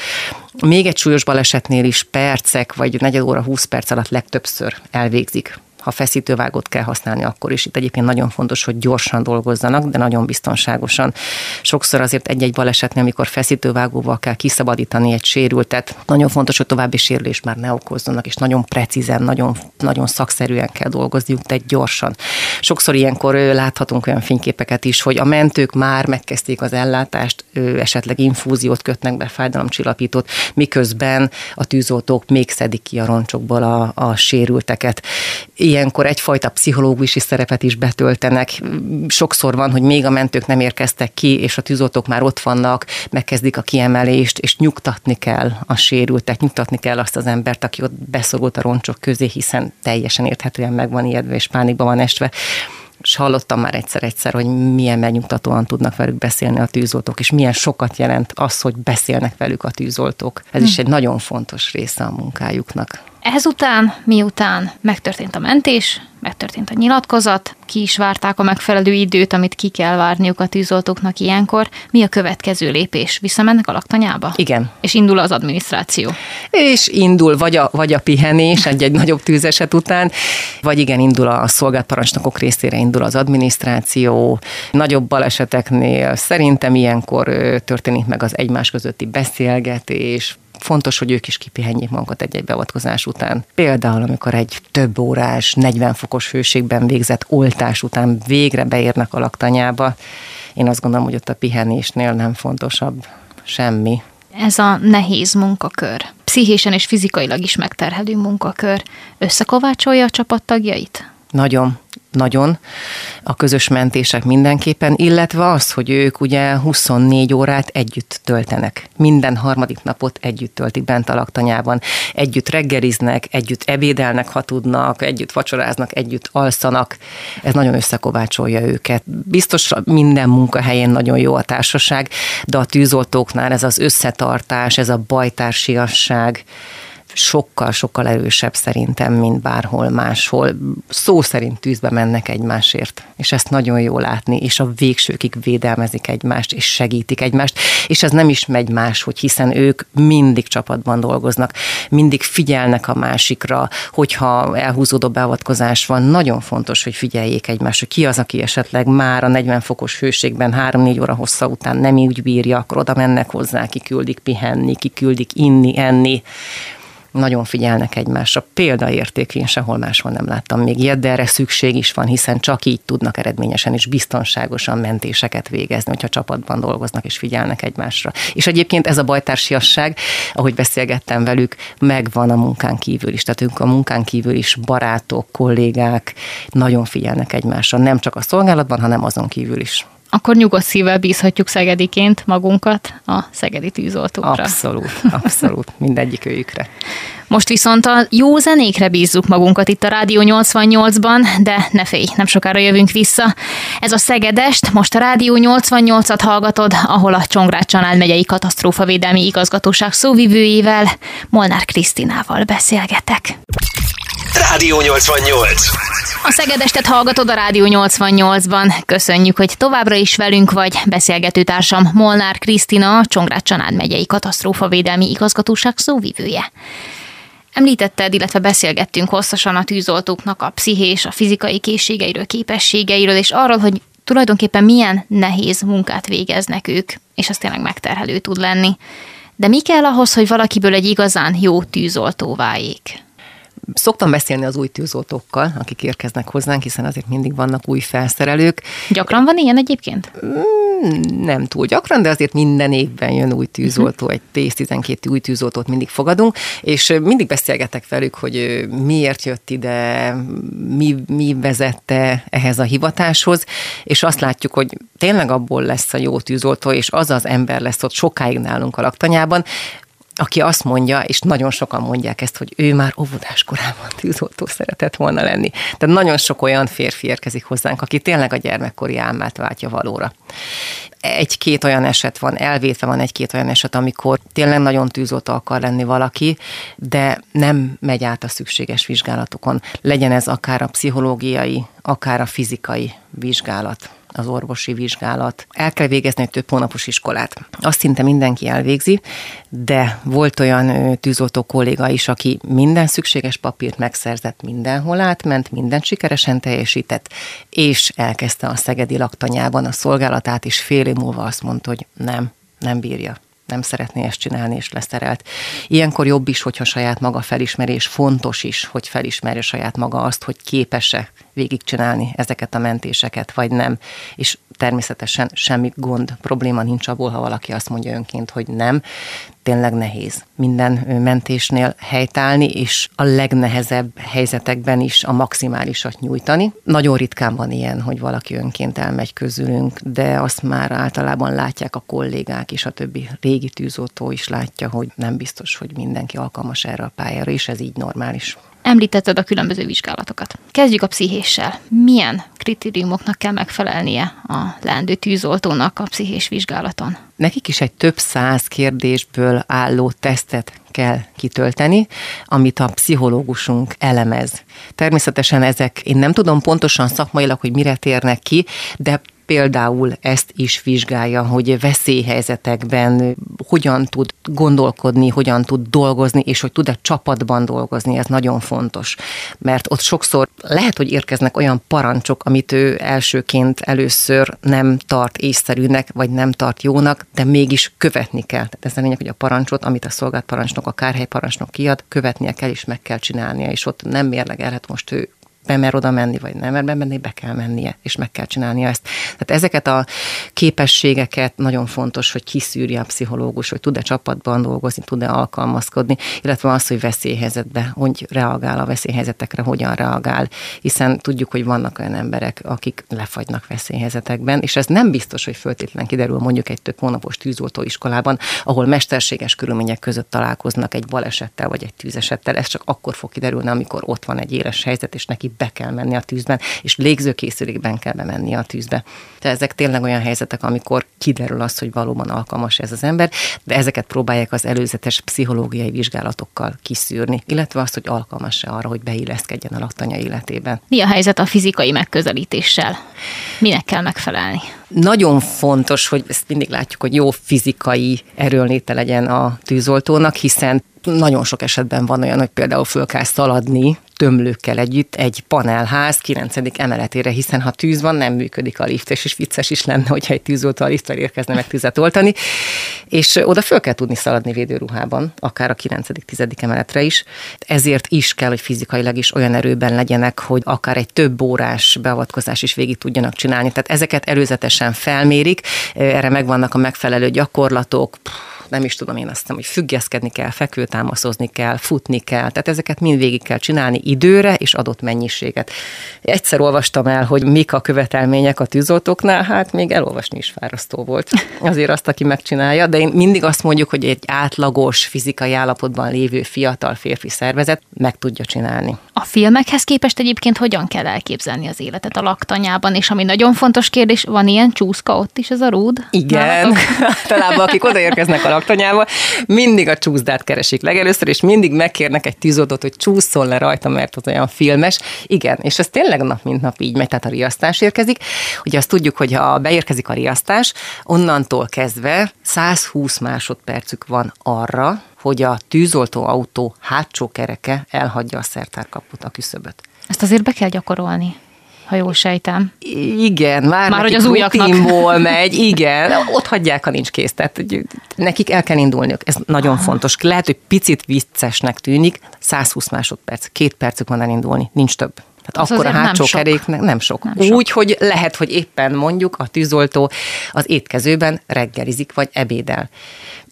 még egy súlyos balesetnél is percek vagy negyed óra, 20 perc alatt legtöbbször elvégzik ha feszítővágót kell használni, akkor is. Itt egyébként nagyon fontos, hogy gyorsan dolgozzanak, de nagyon biztonságosan. Sokszor azért egy-egy balesetnél, amikor feszítővágóval kell kiszabadítani egy sérültet, nagyon fontos, hogy további sérülést már ne okozzanak, és nagyon precízen, nagyon, nagyon szakszerűen kell dolgozniuk, de gyorsan. Sokszor ilyenkor láthatunk olyan fényképeket is, hogy a mentők már megkezdték az ellátást, esetleg infúziót kötnek be, fájdalomcsillapítót, miközben a tűzoltók még szedik ki a roncsokból a, a sérülteket ilyenkor egyfajta pszichológusi szerepet is betöltenek. Sokszor van, hogy még a mentők nem érkeztek ki, és a tűzoltók már ott vannak, megkezdik a kiemelést, és nyugtatni kell a sérültet, nyugtatni kell azt az embert, aki ott beszorult a roncsok közé, hiszen teljesen érthetően meg van ijedve, és pánikba van esve és hallottam már egyszer-egyszer, hogy milyen megnyugtatóan tudnak velük beszélni a tűzoltók, és milyen sokat jelent az, hogy beszélnek velük a tűzoltók. Ez hm. is egy nagyon fontos része a munkájuknak. Ezután, miután megtörtént a mentés, megtörtént a nyilatkozat, ki is várták a megfelelő időt, amit ki kell várniuk a tűzoltóknak ilyenkor. Mi a következő lépés? Visszamennek a laktanyába? Igen. És indul az adminisztráció? És indul vagy a, vagy a pihenés egy-egy nagyobb tűzeset után, vagy igen, indul a szolgálatparancsnokok részére indul az adminisztráció. Nagyobb baleseteknél szerintem ilyenkor történik meg az egymás közötti beszélgetés, fontos, hogy ők is kipihenjék magukat egy-egy beavatkozás után. Például, amikor egy több órás, 40 fokos hőségben végzett oltás után végre beérnek a laktanyába, én azt gondolom, hogy ott a pihenésnél nem fontosabb semmi. Ez a nehéz munkakör, pszichésen és fizikailag is megterhelő munkakör összekovácsolja a csapattagjait? Nagyon nagyon a közös mentések mindenképpen, illetve az, hogy ők ugye 24 órát együtt töltenek. Minden harmadik napot együtt töltik bent a laktanyában. Együtt reggeliznek, együtt ebédelnek, ha tudnak, együtt vacsoráznak, együtt alszanak. Ez nagyon összekovácsolja őket. Biztos minden munkahelyén nagyon jó a társaság, de a tűzoltóknál ez az összetartás, ez a bajtársiasság, sokkal-sokkal erősebb szerintem, mint bárhol máshol. Szó szerint tűzbe mennek egymásért, és ezt nagyon jó látni, és a végsőkig védelmezik egymást, és segítik egymást, és ez nem is megy máshogy, hiszen ők mindig csapatban dolgoznak, mindig figyelnek a másikra, hogyha elhúzódó beavatkozás van, nagyon fontos, hogy figyeljék egymást, hogy ki az, aki esetleg már a 40 fokos hőségben 3-4 óra hossza után nem úgy bírja, akkor oda mennek hozzá, kiküldik pihenni, kiküldik inni, enni, nagyon figyelnek egymásra. Példaérték, én sehol máshol nem láttam még ilyet, de erre szükség is van, hiszen csak így tudnak eredményesen és biztonságosan mentéseket végezni, hogyha csapatban dolgoznak és figyelnek egymásra. És egyébként ez a bajtársiasság, ahogy beszélgettem velük, megvan a munkán kívül is. Tehát ők a munkán kívül is barátok, kollégák, nagyon figyelnek egymásra, nem csak a szolgálatban, hanem azon kívül is akkor nyugodt szívvel bízhatjuk szegediként magunkat a szegedi tűzoltókra. Abszolút, abszolút, mindegyik őjükre. Most viszont a jó zenékre bízzuk magunkat itt a Rádió 88-ban, de ne félj, nem sokára jövünk vissza. Ez a Szegedest, most a Rádió 88-at hallgatod, ahol a Csongrád Csanád megyei katasztrófavédelmi igazgatóság szóvivőjével, Molnár Krisztinával beszélgetek. Rádió 88. A Szegedestet hallgatod a Rádió 88-ban. Köszönjük, hogy továbbra is velünk vagy. Beszélgetőtársam Molnár Krisztina, Csongrád Csanád megyei katasztrófavédelmi igazgatóság szóvivője. Említetted, illetve beszélgettünk hosszasan a tűzoltóknak a pszichés, a fizikai készségeiről, képességeiről, és arról, hogy tulajdonképpen milyen nehéz munkát végeznek ők, és az tényleg megterhelő tud lenni. De mi kell ahhoz, hogy valakiből egy igazán jó tűzoltó váljék? Szoktam beszélni az új tűzoltókkal, akik érkeznek hozzánk, hiszen azért mindig vannak új felszerelők. Gyakran van ilyen egyébként? Mm, nem túl gyakran, de azért minden évben jön új tűzoltó, egy 10-12 új tűzoltót mindig fogadunk, és mindig beszélgetek velük, hogy miért jött ide, mi, mi vezette ehhez a hivatáshoz, és azt látjuk, hogy tényleg abból lesz a jó tűzoltó, és az az ember lesz ott sokáig nálunk a laktanyában, aki azt mondja, és nagyon sokan mondják ezt, hogy ő már óvodás korában tűzoltó szeretett volna lenni. Tehát nagyon sok olyan férfi érkezik hozzánk, aki tényleg a gyermekkori álmát váltja valóra. Egy-két olyan eset van, elvétve van egy-két olyan eset, amikor tényleg nagyon tűzoltó akar lenni valaki, de nem megy át a szükséges vizsgálatokon. Legyen ez akár a pszichológiai, akár a fizikai vizsgálat az orvosi vizsgálat. El kell végezni egy több hónapos iskolát. Azt szinte mindenki elvégzi, de volt olyan tűzoltó kolléga is, aki minden szükséges papírt megszerzett, mindenhol átment, mindent sikeresen teljesített, és elkezdte a szegedi laktanyában a szolgálatát, és fél év múlva azt mondta, hogy nem, nem bírja nem szeretné ezt csinálni, és leszerelt. Ilyenkor jobb is, hogyha saját maga felismerés, fontos is, hogy felismerje saját maga azt, hogy képes-e végigcsinálni ezeket a mentéseket, vagy nem. És természetesen semmi gond, probléma nincs abból, ha valaki azt mondja önként, hogy nem. Tényleg nehéz minden mentésnél helytállni, és a legnehezebb helyzetekben is a maximálisat nyújtani. Nagyon ritkán van ilyen, hogy valaki önként elmegy közülünk, de azt már általában látják a kollégák és a többi régi tűzoltó is látja, hogy nem biztos, hogy mindenki alkalmas erre a pályára, és ez így normális. Említetted a különböző vizsgálatokat. Kezdjük a pszichéssel. Milyen kritériumoknak kell megfelelnie a leendő tűzoltónak a pszichés vizsgálaton? Nekik is egy több száz kérdésből álló tesztet kell kitölteni, amit a pszichológusunk elemez. Természetesen ezek, én nem tudom pontosan szakmailag, hogy mire térnek ki, de például ezt is vizsgálja, hogy veszélyhelyzetekben hogyan tud gondolkodni, hogyan tud dolgozni, és hogy tud-e csapatban dolgozni, ez nagyon fontos. Mert ott sokszor lehet, hogy érkeznek olyan parancsok, amit ő elsőként először nem tart észszerűnek, vagy nem tart jónak, de mégis követni kell. Tehát ez a lényeg, hogy a parancsot, amit a szolgált parancsnok, a kárhely parancsnok kiad, követnie kell, és meg kell csinálnia, és ott nem mérlegelhet most ő bemer oda menni, vagy nem mer bemenni, be kell mennie, és meg kell csinálnia ezt. Tehát ezeket a képességeket nagyon fontos, hogy kiszűrje a pszichológus, hogy tud-e csapatban dolgozni, tud-e alkalmazkodni, illetve az, hogy veszélyhelyzetbe, hogy reagál a veszélyhelyzetekre, hogyan reagál, hiszen tudjuk, hogy vannak olyan emberek, akik lefagynak veszélyhelyzetekben, és ez nem biztos, hogy föltétlenül kiderül mondjuk egy több hónapos tűzoltó iskolában, ahol mesterséges körülmények között találkoznak egy balesettel vagy egy tűzesettel, ez csak akkor fog kiderülni, amikor ott van egy éles helyzet, és neki be kell menni a tűzben, és légzőkészülékben kell bemenni a tűzbe. Tehát ezek tényleg olyan helyzetek, amikor kiderül az, hogy valóban alkalmas ez az ember, de ezeket próbálják az előzetes pszichológiai vizsgálatokkal kiszűrni, illetve azt, hogy alkalmas-e arra, hogy beilleszkedjen a laktanya életében. Mi a helyzet a fizikai megközelítéssel? Minek kell megfelelni? Nagyon fontos, hogy ezt mindig látjuk, hogy jó fizikai erőnléte legyen a tűzoltónak, hiszen nagyon sok esetben van olyan, hogy például föl kell szaladni tömlőkkel együtt egy panelház 9. emeletére, hiszen ha tűz van, nem működik a lift, és is vicces is lenne, hogyha egy tűzoltó a lifttel érkezne meg tüzet oltani, és oda föl kell tudni szaladni védőruhában, akár a 9.-10. emeletre is. Ezért is kell, hogy fizikailag is olyan erőben legyenek, hogy akár egy több órás beavatkozás is végig tudjanak csinálni. Tehát ezeket előzetesen felmérik, erre megvannak a megfelelő gyakorlatok, nem is tudom én azt hiszem, hogy függeszkedni kell, fekvőtámaszozni kell, futni kell, tehát ezeket mind végig kell csinálni időre és adott mennyiséget. Egyszer olvastam el, hogy mik a követelmények a tűzoltóknál, hát még elolvasni is fárasztó volt. Azért azt, aki megcsinálja, de én mindig azt mondjuk, hogy egy átlagos fizikai állapotban lévő fiatal férfi szervezet meg tudja csinálni. A filmekhez képest egyébként hogyan kell elképzelni az életet a laktanyában, és ami nagyon fontos kérdés, van ilyen csúszka ott is ez a rúd? Igen, talán akik odaérkeznek a laktanyába, mindig a csúszdát keresik legelőször, és mindig megkérnek egy tűzoltót, hogy csúszol le rajta, mert az olyan filmes. Igen, és ez tényleg nap mint nap így megy, tehát a riasztás érkezik. Ugye azt tudjuk, hogy ha beérkezik a riasztás, onnantól kezdve 120 másodpercük van arra, hogy a tűzoltó autó hátsó kereke elhagyja a szertárkaput, a küszöböt. Ezt azért be kell gyakorolni ha jól sejtem. Igen, már, már hogy az újaknak. megy, igen, ott hagyják, ha nincs kész. Tehát hogy nekik el kell indulniuk. Ez nagyon Aha. fontos. Lehet, hogy picit viccesnek tűnik, 120 másodperc, két percük van elindulni, nincs több. Tehát az akkor a hátsó nem keréknek nem sok. Nem Úgy, sok. hogy lehet, hogy éppen mondjuk a tűzoltó az étkezőben reggelizik, vagy ebédel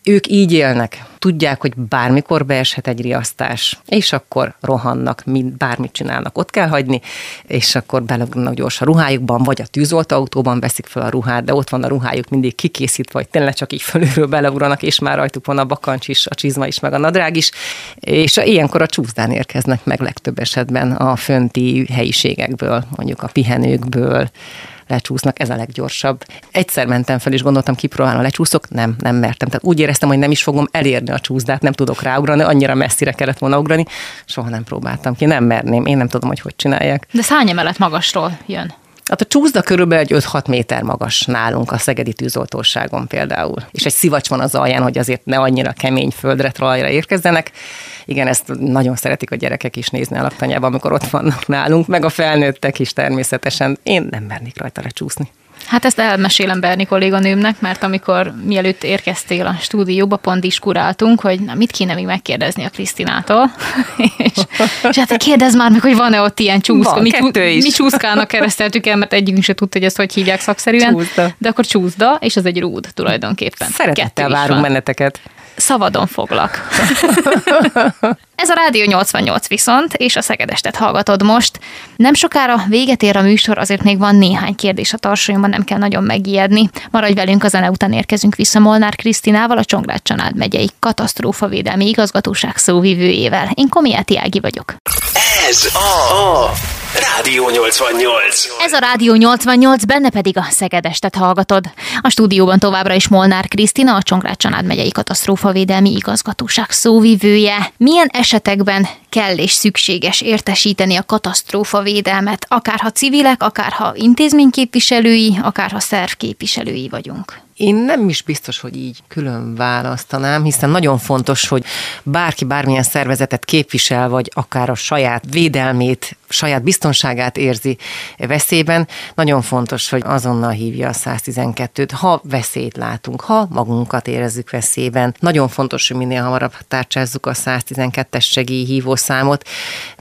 ők így élnek, tudják, hogy bármikor beeshet egy riasztás, és akkor rohannak, mint bármit csinálnak, ott kell hagyni, és akkor beleugranak gyorsan a ruhájukban, vagy a tűzoltóautóban veszik fel a ruhát, de ott van a ruhájuk mindig kikészítve, vagy tényleg csak így fölülről beleugranak, és már rajtuk van a bakancs is, a csizma is, meg a nadrág is, és ilyenkor a csúszdán érkeznek meg legtöbb esetben a fönti helyiségekből, mondjuk a pihenőkből, lecsúsznak, ez a leggyorsabb. Egyszer mentem fel, és gondoltam, kipróbálom, lecsúszok, nem, nem mertem. Tehát úgy éreztem, hogy nem is fogom elérni a csúszdát, nem tudok ráugrani, annyira messzire kellett volna ugrani, soha nem próbáltam ki, nem merném, én nem tudom, hogy hogy csinálják. De hány emelet magasról jön? Hát a csúszda körülbelül egy 5-6 méter magas nálunk a szegedi tűzoltóságon például. És egy szivacs van az alján, hogy azért ne annyira kemény földre, talajra érkezzenek. Igen, ezt nagyon szeretik a gyerekek is nézni a laktanyában, amikor ott vannak nálunk, meg a felnőttek is természetesen. Én nem mernék rajta lecsúszni. Hát ezt elmesélem Berni kolléganőmnek, mert amikor mielőtt érkeztél a stúdióba, pont is kuráltunk, hogy na, mit kéne még megkérdezni a Krisztinától. és, és hát kérdez már meg, hogy van-e ott ilyen csúszka. Van, mi, is. mi csúszkának kereszteltük el, mert egyikünk se tudta, hogy ezt hogy hívják szakszerűen. Csúszda. De akkor csúszda, és az egy rúd tulajdonképpen. Szeretettel várunk benneteket. Szabadon foglak. Ez a Rádió 88 viszont, és a Szegedestet hallgatod most. Nem sokára véget ér a műsor, azért még van néhány kérdés a tarsolyomban, nem kell nagyon megijedni. Maradj velünk, a zene után érkezünk vissza Molnár Krisztinával, a Csongrád Csanád megyei katasztrófavédelmi igazgatóság szóvivőjével. Én Komiáti Ági vagyok. Ez a, a Rádió 88. Ez a Rádió 88, benne pedig a Szegedestet hallgatod. A stúdióban továbbra is Molnár Krisztina, a Csongrád Csanád megyei katasztrófavédelmi igazgatóság szóvivője. Milyen esetekben kell és szükséges értesíteni a katasztrófavédelmet, akárha civilek, akárha intézményképviselői, akárha szervképviselői vagyunk? Én nem is biztos, hogy így külön választanám, hiszen nagyon fontos, hogy bárki bármilyen szervezetet képvisel, vagy akár a saját védelmét, saját biztonságát érzi veszélyben, nagyon fontos, hogy azonnal hívja a 112-t, ha veszélyt látunk, ha magunkat érezzük veszélyben. Nagyon fontos, hogy minél hamarabb tárcsázzuk a 112-es segélyhívószámot,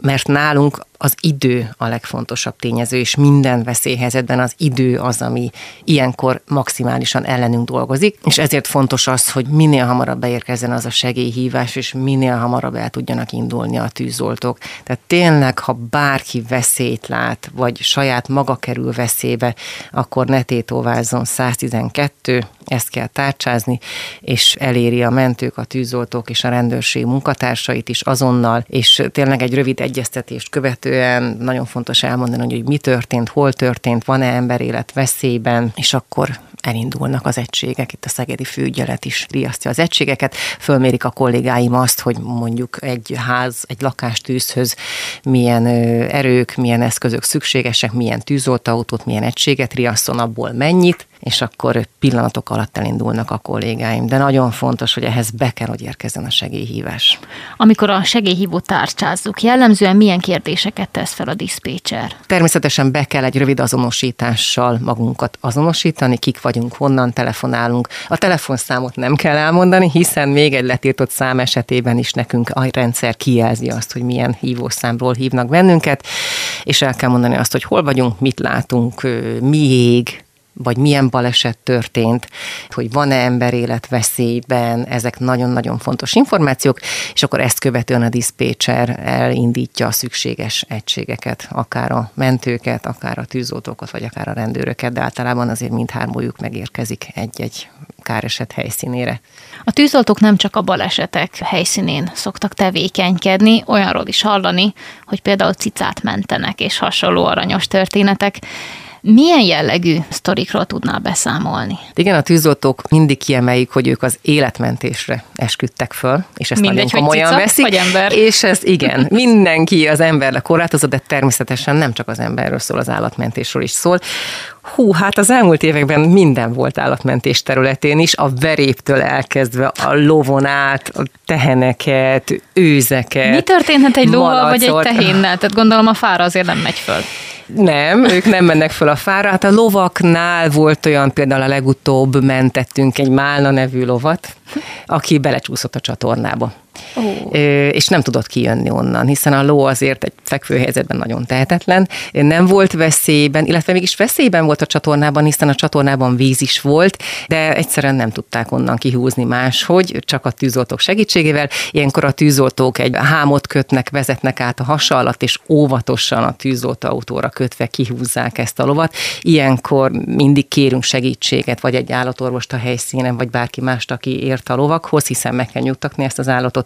mert nálunk az idő a legfontosabb tényező, és minden veszélyhelyzetben az idő az, ami ilyenkor maximálisan ellenünk dolgozik, és ezért fontos az, hogy minél hamarabb beérkezzen az a segélyhívás, és minél hamarabb el tudjanak indulni a tűzoltók. Tehát tényleg, ha bárki veszélyt lát, vagy saját maga kerül veszélybe, akkor ne tétovázzon 112, ezt kell tárcsázni, és eléri a mentők, a tűzoltók és a rendőrség munkatársait is azonnal, és tényleg egy rövid egyeztetést követően nagyon fontos elmondani, hogy mi történt, hol történt, van-e emberélet veszélyben, és akkor elindulnak az egységek, itt a Szegedi Főügyelet is riasztja az egységeket, fölmérik a kollégáim azt, hogy mondjuk egy ház, egy lakástűzhöz milyen erők, milyen eszközök szükségesek, milyen tűzoltóautót, milyen egységet riaszton, abból mennyit, és akkor pillanatok alatt elindulnak a kollégáim. De nagyon fontos, hogy ehhez be kell, hogy érkezzen a segélyhívás. Amikor a segélyhívó tárcsázzuk, jellemzően milyen kérdéseket tesz fel a diszpécser? Természetesen be kell egy rövid azonosítással magunkat azonosítani, kik vagyunk, honnan telefonálunk. A telefonszámot nem kell elmondani, hiszen még egy letiltott szám esetében is nekünk a rendszer kijelzi azt, hogy milyen hívószámról hívnak bennünket, és el kell mondani azt, hogy hol vagyunk, mit látunk, mi ég, vagy milyen baleset történt, hogy van-e emberélet veszélyben, ezek nagyon-nagyon fontos információk, és akkor ezt követően a diszpécser elindítja a szükséges egységeket, akár a mentőket, akár a tűzoltókat, vagy akár a rendőröket, de általában azért mindhármójuk megérkezik egy-egy káreset helyszínére. A tűzoltók nem csak a balesetek helyszínén szoktak tevékenykedni, olyanról is hallani, hogy például cicát mentenek, és hasonló aranyos történetek. Milyen jellegű sztorikról tudnál beszámolni? Igen, a tűzoltók mindig kiemeljük, hogy ők az életmentésre esküdtek föl, és ezt Mindegy, nagyon komolyan cica, veszik. Vagy ember. És ez igen, mindenki az emberre korlátozott, de természetesen nem csak az emberről szól, az állatmentésről is szól. Hú, hát az elmúlt években minden volt állatmentés területén is, a veréptől elkezdve a lovon át, a teheneket, őzeket. Mi történhet egy lóval vagy egy tehénnel? Tehát gondolom a fára azért nem megy föl. Nem, ők nem mennek föl a fára. Hát a lovaknál volt olyan, például a legutóbb mentettünk egy Málna nevű lovat, aki belecsúszott a csatornába. Oh. és nem tudott kijönni onnan, hiszen a ló azért egy fekvő helyzetben nagyon tehetetlen, nem volt veszélyben, illetve mégis veszélyben volt a csatornában, hiszen a csatornában víz is volt, de egyszerűen nem tudták onnan kihúzni máshogy, csak a tűzoltók segítségével. Ilyenkor a tűzoltók egy hámot kötnek, vezetnek át a hasa alatt, és óvatosan a tűzoltóautóra kötve kihúzzák ezt a lovat. Ilyenkor mindig kérünk segítséget, vagy egy állatorvost a helyszínen, vagy bárki mást, aki ért a lovakhoz, hiszen meg kell nyugtatni ezt az állatot,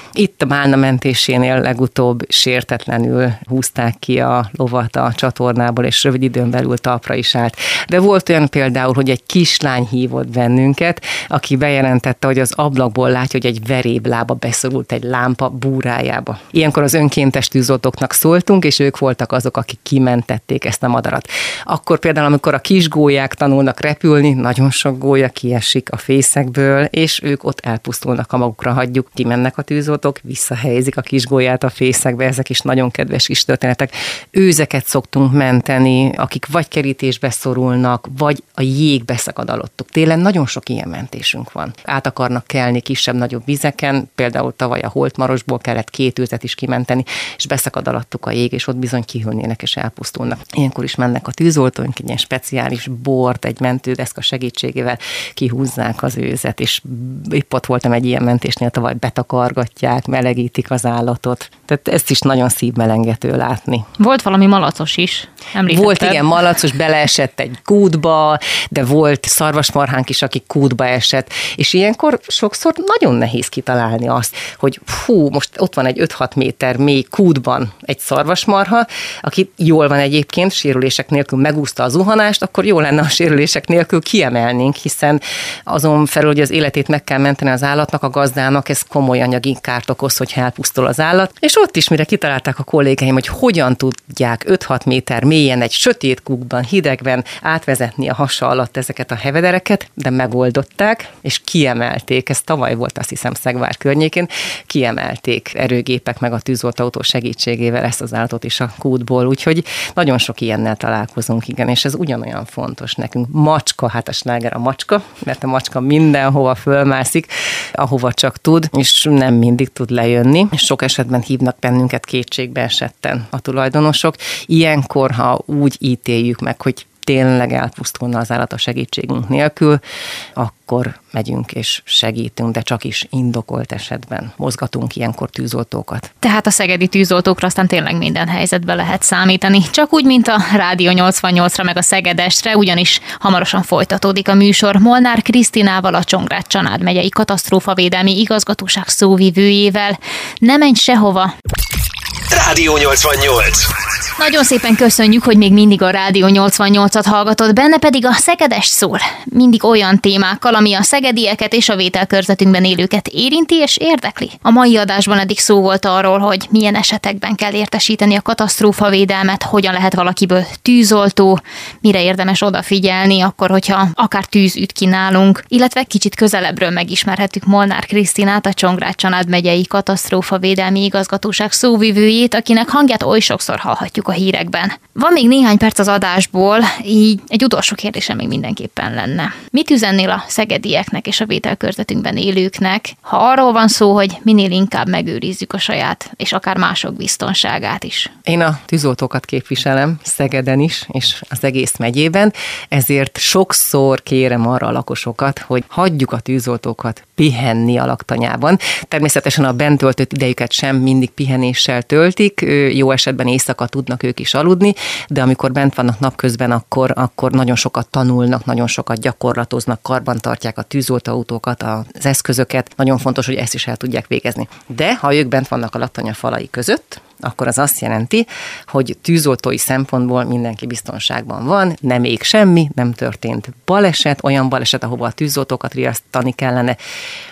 itt a Málna mentésénél legutóbb sértetlenül húzták ki a lovat a csatornából, és rövid időn belül talpra is állt. De volt olyan például, hogy egy kislány hívott bennünket, aki bejelentette, hogy az ablakból látja, hogy egy veréblába beszorult egy lámpa búrájába. Ilyenkor az önkéntes tűzoltóknak szóltunk, és ők voltak azok, akik kimentették ezt a madarat. Akkor például, amikor a kis gólyák tanulnak repülni, nagyon sok gólya kiesik a fészekből, és ők ott elpusztulnak, ha magukra hagyjuk, kimennek a tűzoltók visszahelyezik a kis golyát a fészekbe, ezek is nagyon kedves kis történetek. Őzeket szoktunk menteni, akik vagy kerítésbe szorulnak, vagy a jég beszakad alottuk. Télen nagyon sok ilyen mentésünk van. Át akarnak kelni kisebb-nagyobb vizeken, például tavaly a Holtmarosból kellett két őzet is kimenteni, és beszakad alattuk a jég, és ott bizony kihűlnének és elpusztulnak. Ilyenkor is mennek a tűzoltóink, egy ilyen speciális bort, egy mentődeszka segítségével kihúzzák az őzet, és épp ott voltam egy ilyen mentésnél, tavaly betakargatják, melegítik az állatot. Tehát ezt is nagyon szívmelengető látni. Volt valami malacos is, említetted. Volt igen, malacos, beleesett egy kútba, de volt szarvasmarhánk is, aki kútba esett, és ilyenkor sokszor nagyon nehéz kitalálni azt, hogy hú, most ott van egy 5-6 méter mély kútban egy szarvasmarha, aki jól van egyébként, sérülések nélkül megúszta a zuhanást, akkor jó lenne a sérülések nélkül kiemelnénk, hiszen azon felül, hogy az életét meg kell menteni az állatnak, a gazdának ez komoly anyagi kárt okoz, hogy elpusztul az állat. És ott is, mire kitalálták a kollégáim, hogy hogyan tudják 5-6 méter mélyen egy sötét kukban, hidegben átvezetni a hasa alatt ezeket a hevedereket, de megoldották, és kiemelték, ez tavaly volt azt hiszem Szegvár környékén, kiemelték erőgépek meg a tűzoltóautó segítségével ezt az állatot is a kútból, úgyhogy nagyon sok ilyennel találkozunk, igen, és ez ugyanolyan fontos nekünk. Macska, hát a sláger a macska, mert a macska mindenhova fölmászik, ahova csak tud, és nem mindig tud lejönni. Sok esetben hívnak bennünket kétségbe esetten a tulajdonosok. Ilyenkor, ha úgy ítéljük meg, hogy tényleg elpusztulna az állat a segítségünk nélkül, akkor megyünk és segítünk, de csak is indokolt esetben mozgatunk ilyenkor tűzoltókat. Tehát a szegedi tűzoltókra aztán tényleg minden helyzetbe lehet számítani. Csak úgy, mint a Rádió 88-ra meg a Szegedestre, ugyanis hamarosan folytatódik a műsor Molnár Krisztinával, a Csongrád Csanád megyei katasztrófavédelmi igazgatóság szóvivőjével. Ne menj sehova! Rádió 88. Nagyon szépen köszönjük, hogy még mindig a Rádió 88-at hallgatod, benne pedig a Szegedes szól. Mindig olyan témákkal, ami a szegedieket és a vételkörzetünkben élőket érinti és érdekli. A mai adásban eddig szó volt arról, hogy milyen esetekben kell értesíteni a katasztrófavédelmet, hogyan lehet valakiből tűzoltó, mire érdemes odafigyelni, akkor, hogyha akár tűz üt ki nálunk, illetve kicsit közelebbről megismerhetük Molnár Krisztinát, a Csongrád Csanád megyei katasztrófavédelmi igazgatóság szóvivőjét, akinek hangját oly sokszor hallhatjuk a hírekben. Van még néhány perc az adásból, így egy utolsó kérdésem még mindenképpen lenne. Mit üzennél a szegedieknek és a vételkörzetünkben élőknek, ha arról van szó, hogy minél inkább megőrizzük a saját és akár mások biztonságát is? Én a tűzoltókat képviselem Szegeden is, és az egész megyében, ezért sokszor kérem arra a lakosokat, hogy hagyjuk a tűzoltókat pihenni a laktanyában. Természetesen a bent töltött idejüket sem mindig pihenéssel töltik, jó esetben éjszaka tudnak ők is aludni, de amikor bent vannak napközben, akkor, akkor nagyon sokat tanulnak, nagyon sokat gyakorlatoznak, karban tartják a tűzoltóautókat, az eszközöket. Nagyon fontos, hogy ezt is el tudják végezni. De ha ők bent vannak a laktanya falai között, akkor az azt jelenti, hogy tűzoltói szempontból mindenki biztonságban van, nem ég semmi, nem történt baleset, olyan baleset, ahova a tűzoltókat riasztani kellene,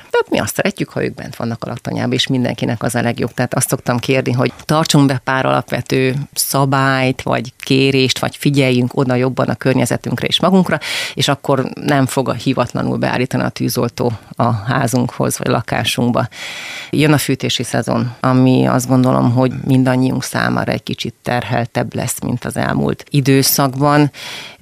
tehát mi azt szeretjük, ha ők bent vannak a laktanyában, és mindenkinek az a legjobb. Tehát azt szoktam kérni, hogy tartsunk be pár alapvető szabályt, vagy kérést, vagy figyeljünk oda jobban a környezetünkre és magunkra, és akkor nem fog a hivatlanul beállítani a tűzoltó a házunkhoz, vagy lakásunkba. Jön a fűtési szezon, ami azt gondolom, hogy mindannyiunk számára egy kicsit terheltebb lesz, mint az elmúlt időszakban.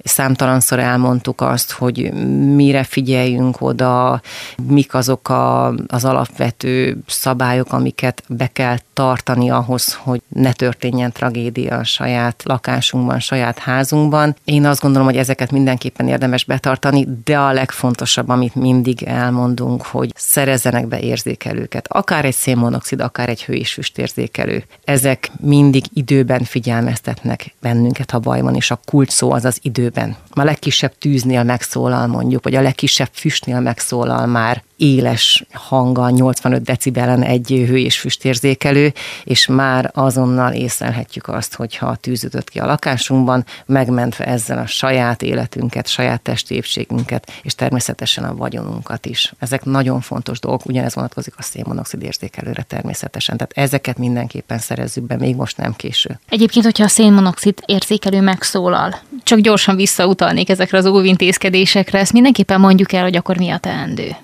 Számtalanszor elmondtuk azt, hogy mire figyeljünk oda, mik azok a, az alapvető szabályok, amiket be kell tartani ahhoz, hogy ne történjen tragédia a saját lakásunkban, saját házunkban. Én azt gondolom, hogy ezeket mindenképpen érdemes betartani, de a legfontosabb, amit mindig elmondunk, hogy szerezzenek be érzékelőket. Akár egy szénmonoxid, akár egy hő és füstérzékelő. Ezek mindig időben figyelmeztetnek bennünket, ha baj van, és a kulcs szó az az időben. A legkisebb tűznél megszólal mondjuk, vagy a legkisebb füstnél megszólal már éles hanga, 85 decibelen egy hő és füstérzékelő, és már azonnal észlelhetjük azt, hogyha a tűz ütött ki a lakásunkban, megmentve ezzel a saját életünket, saját testi épségünket, és természetesen a vagyonunkat is. Ezek nagyon fontos dolgok, ugyanez vonatkozik a szénmonoxid érzékelőre természetesen. Tehát ezeket mindenképpen szerezzük be, még most nem késő. Egyébként, hogyha a szénmonoxid érzékelő megszólal, csak gyorsan visszautalnék ezekre az óvintézkedésekre, ezt mindenképpen mondjuk el, hogy akkor mi a teendő.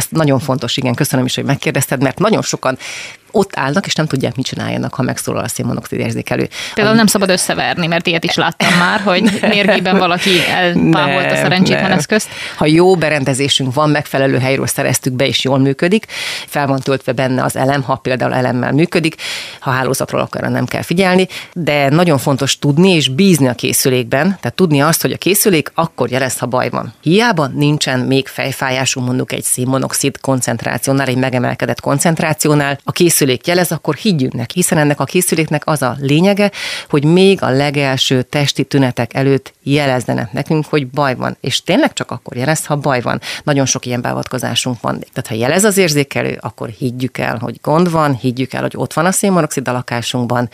Ez nagyon fontos, igen, köszönöm is, hogy megkérdezted, mert nagyon sokan ott állnak, és nem tudják, mit csináljanak, ha megszólal a szénmonoxid érzékelő. Például nem szabad összeverni, mert ilyet is láttam már, hogy mérgében valaki elpáholt a szerencsétlen eszközt. Ha jó berendezésünk van, megfelelő helyről szereztük be, és jól működik, fel van töltve benne az elem, ha például elemmel működik, ha hálózatról akar, nem kell figyelni, de nagyon fontos tudni és bízni a készülékben, tehát tudni azt, hogy a készülék akkor jelez, ha baj van. Hiába nincsen még fejfájásunk mondjuk egy szénmonoxid koncentrációnál, egy megemelkedett koncentrációnál, a készülék jelez, akkor higgyünk neki, hiszen ennek a készüléknek az a lényege, hogy még a legelső testi tünetek előtt jelezzenek nekünk, hogy baj van. És tényleg csak akkor jelez, ha baj van. Nagyon sok ilyen beavatkozásunk van. Tehát ha jelez az érzékelő, akkor higgyük el, hogy gond van, higgyük el, hogy ott van a szénmonoxid a lakásunkban,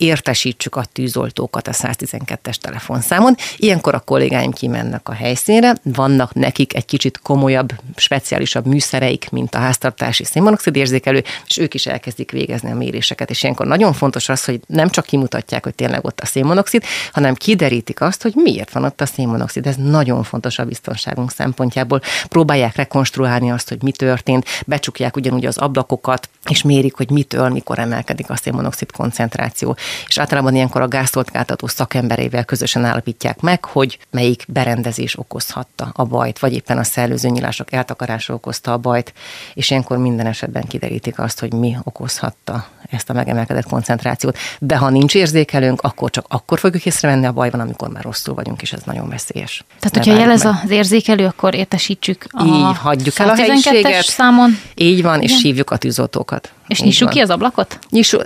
értesítsük a tűzoltókat a 112-es telefonszámon. Ilyenkor a kollégáim kimennek a helyszínre, vannak nekik egy kicsit komolyabb, speciálisabb műszereik, mint a háztartási szénmonoxid érzékelő, és ők is elkezdik végezni a méréseket. És ilyenkor nagyon fontos az, hogy nem csak kimutatják, hogy tényleg ott a szénmonoxid, hanem kiderítik azt, hogy miért van ott a szénmonoxid. Ez nagyon fontos a biztonságunk szempontjából. Próbálják rekonstruálni azt, hogy mi történt, becsukják ugyanúgy az ablakokat, és mérik, hogy mitől, mikor emelkedik a szénmonoxid koncentráció és általában ilyenkor a gázszolgáltató szakemberével közösen állapítják meg, hogy melyik berendezés okozhatta a bajt, vagy éppen a szellőzőnyílások eltakarása okozta a bajt, és ilyenkor minden esetben kiderítik azt, hogy mi okozhatta ezt a megemelkedett koncentrációt. De ha nincs érzékelőnk, akkor csak akkor fogjuk észrevenni a bajban, amikor már rosszul vagyunk, és ez nagyon veszélyes. Tehát, hogyha jelez meg. az érzékelő, akkor értesítsük a Így, hagyjuk el a helyiséget. számon. Így van, és Igen. hívjuk a tűzoltókat. És nyissuk ki az ablakot? Nyissuk,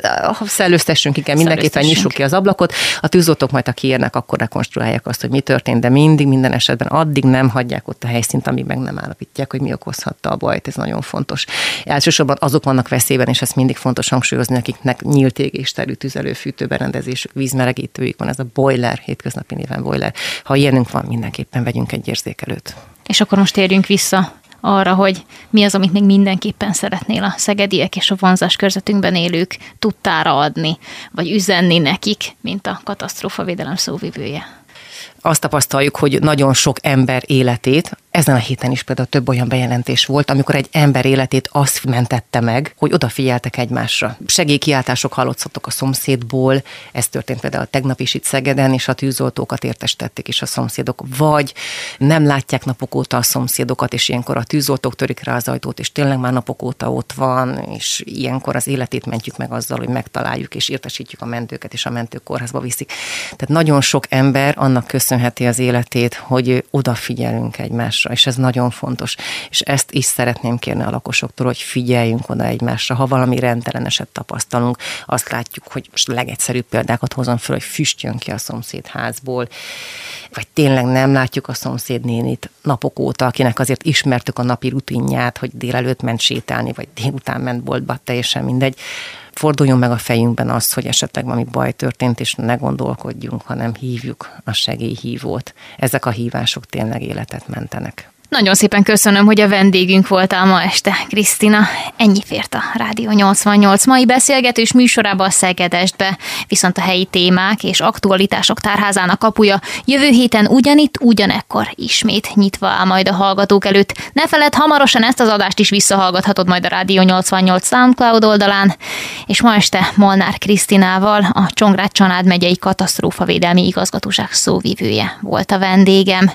szellőztessünk, igen, mindenképpen nyissuk ki az ablakot. A tűzoltók majd, ha kiérnek, akkor rekonstruálják azt, hogy mi történt, de mindig, minden esetben addig nem hagyják ott a helyszínt, amíg meg nem állapítják, hogy mi okozhatta a bajt. Ez nagyon fontos. Elsősorban azok vannak veszélyben, és ezt mindig fontos hangsúlyozni, akiknek nyílt égésterű tüzelőfűtő berendezésük, vízmelegítőjük van, ez a boiler, hétköznapi néven boiler. Ha ilyenünk van, mindenképpen vegyünk egy érzékelőt. És akkor most térjünk vissza arra, hogy mi az, amit még mindenképpen szeretnél a szegediek és a vonzás körzetünkben élők tudtára adni, vagy üzenni nekik, mint a katasztrófavédelem szóvivője azt tapasztaljuk, hogy nagyon sok ember életét, ezen a héten is például több olyan bejelentés volt, amikor egy ember életét azt mentette meg, hogy odafigyeltek egymásra. Segélykiáltások hallottak a szomszédból, ez történt például tegnap is itt Szegeden, és a tűzoltókat értesítették is a szomszédok, vagy nem látják napok óta a szomszédokat, és ilyenkor a tűzoltók törik rá az ajtót, és tényleg már napok óta ott van, és ilyenkor az életét mentjük meg azzal, hogy megtaláljuk, és értesítjük a mentőket, és a mentők kórházba viszik. Tehát nagyon sok ember annak köszönheti az életét, hogy odafigyelünk egymásra és ez nagyon fontos. És ezt is szeretném kérni a lakosoktól, hogy figyeljünk oda egymásra. Ha valami rendelleneset tapasztalunk, azt látjuk, hogy most legegyszerűbb példákat hozom föl, hogy füst jön ki a szomszédházból, vagy tényleg nem látjuk a szomszédnénit napok óta, akinek azért ismertük a napi rutinját, hogy délelőtt ment sétálni, vagy délután ment boltba, teljesen mindegy forduljon meg a fejünkben az, hogy esetleg valami baj történt, és ne gondolkodjunk, hanem hívjuk a segélyhívót. Ezek a hívások tényleg életet mentenek. Nagyon szépen köszönöm, hogy a vendégünk voltál ma este, Krisztina. Ennyi fért a Rádió 88 mai beszélgetős műsorába a Szegedestbe, viszont a helyi témák és aktualitások tárházának kapuja jövő héten ugyanitt, ugyanekkor ismét nyitva áll majd a hallgatók előtt. Ne feled, hamarosan ezt az adást is visszahallgathatod majd a Rádió 88 SoundCloud oldalán, és ma este Molnár Krisztinával, a Csongrád Csanád megyei katasztrófavédelmi igazgatóság szóvivője volt a vendégem.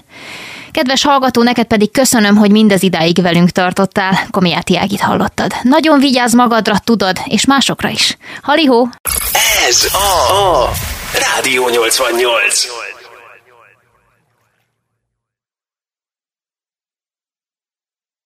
Kedves hallgató, neked pedig köszönöm, hogy mindez idáig velünk tartottál. Komiáti Ágit hallottad. Nagyon vigyázz magadra, tudod, és másokra is. Halihó! Ez a, a Rádió 88.